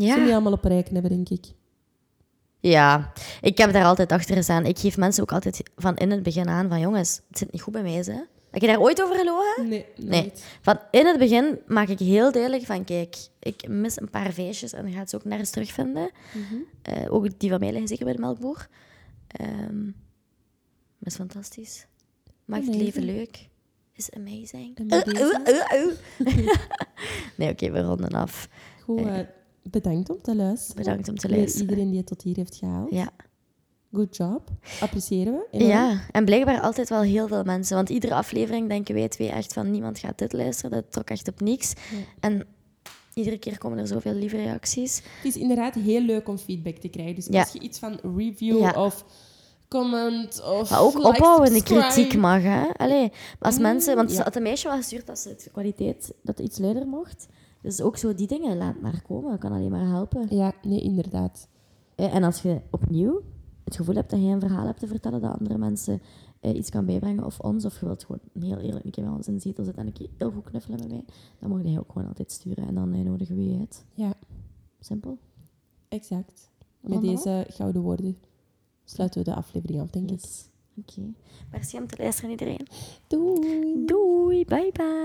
Ze niet Ja. allemaal op rijken hebben, denk ik. Ja, ik heb daar altijd achter gestaan. Ik geef mensen ook altijd van in het begin aan van... Jongens, het zit niet goed bij mij, hè. Heb je daar ooit over gelogen? Nee. Van in het begin maak ik heel duidelijk van... Kijk, ik mis een paar feestjes en dan gaat ze ook nergens terugvinden. Mhm. Eh, ook die van mij liggen zeker bij de melkboer. Maar is fantastisch. Maakt het leven leuk. Is amazing. Uh, [LAUGHS] uh, nee, oké, we ronden af. Goed, eh, bedankt om te luisteren. Bedankt om te luisteren. Iedereen die het tot hier heeft gehaald. Ja. Good job. Appreciëren we. enorm. ja, en blijkbaar altijd wel heel veel mensen. Want iedere aflevering denken wij twee echt van... Niemand gaat dit luisteren. Dat trok echt op niks. Ja. En iedere keer komen er zoveel lieve reacties. Het is inderdaad heel leuk om feedback te krijgen. Dus Ja. als je iets van review Ja. of comment of Maar ook like, opbouwende kritiek mag, hè. Allee, als Mm, mensen... Want ze had een meisje wel gestuurd dat ze het kwaliteit... Dat iets luider mocht. Dus ook zo die dingen, laat maar komen. Dat kan alleen maar helpen. Ja, nee, inderdaad. En als je opnieuw het gevoel hebt dat je een verhaal hebt te vertellen dat andere mensen eh, iets kan bijbrengen, of ons, of je wilt gewoon heel eerlijk een keer bij ons in de zetel zitten en een keer heel goed knuffelen met mij, dan mag je ook gewoon altijd sturen en dan eh, nodigen we je uit. Ja, Simpel. exact. Met deze gouden woorden sluiten we de aflevering af, denk ik. Oké. Okay. Merci om te luisteren, iedereen. Doei. Doei. Bye bye.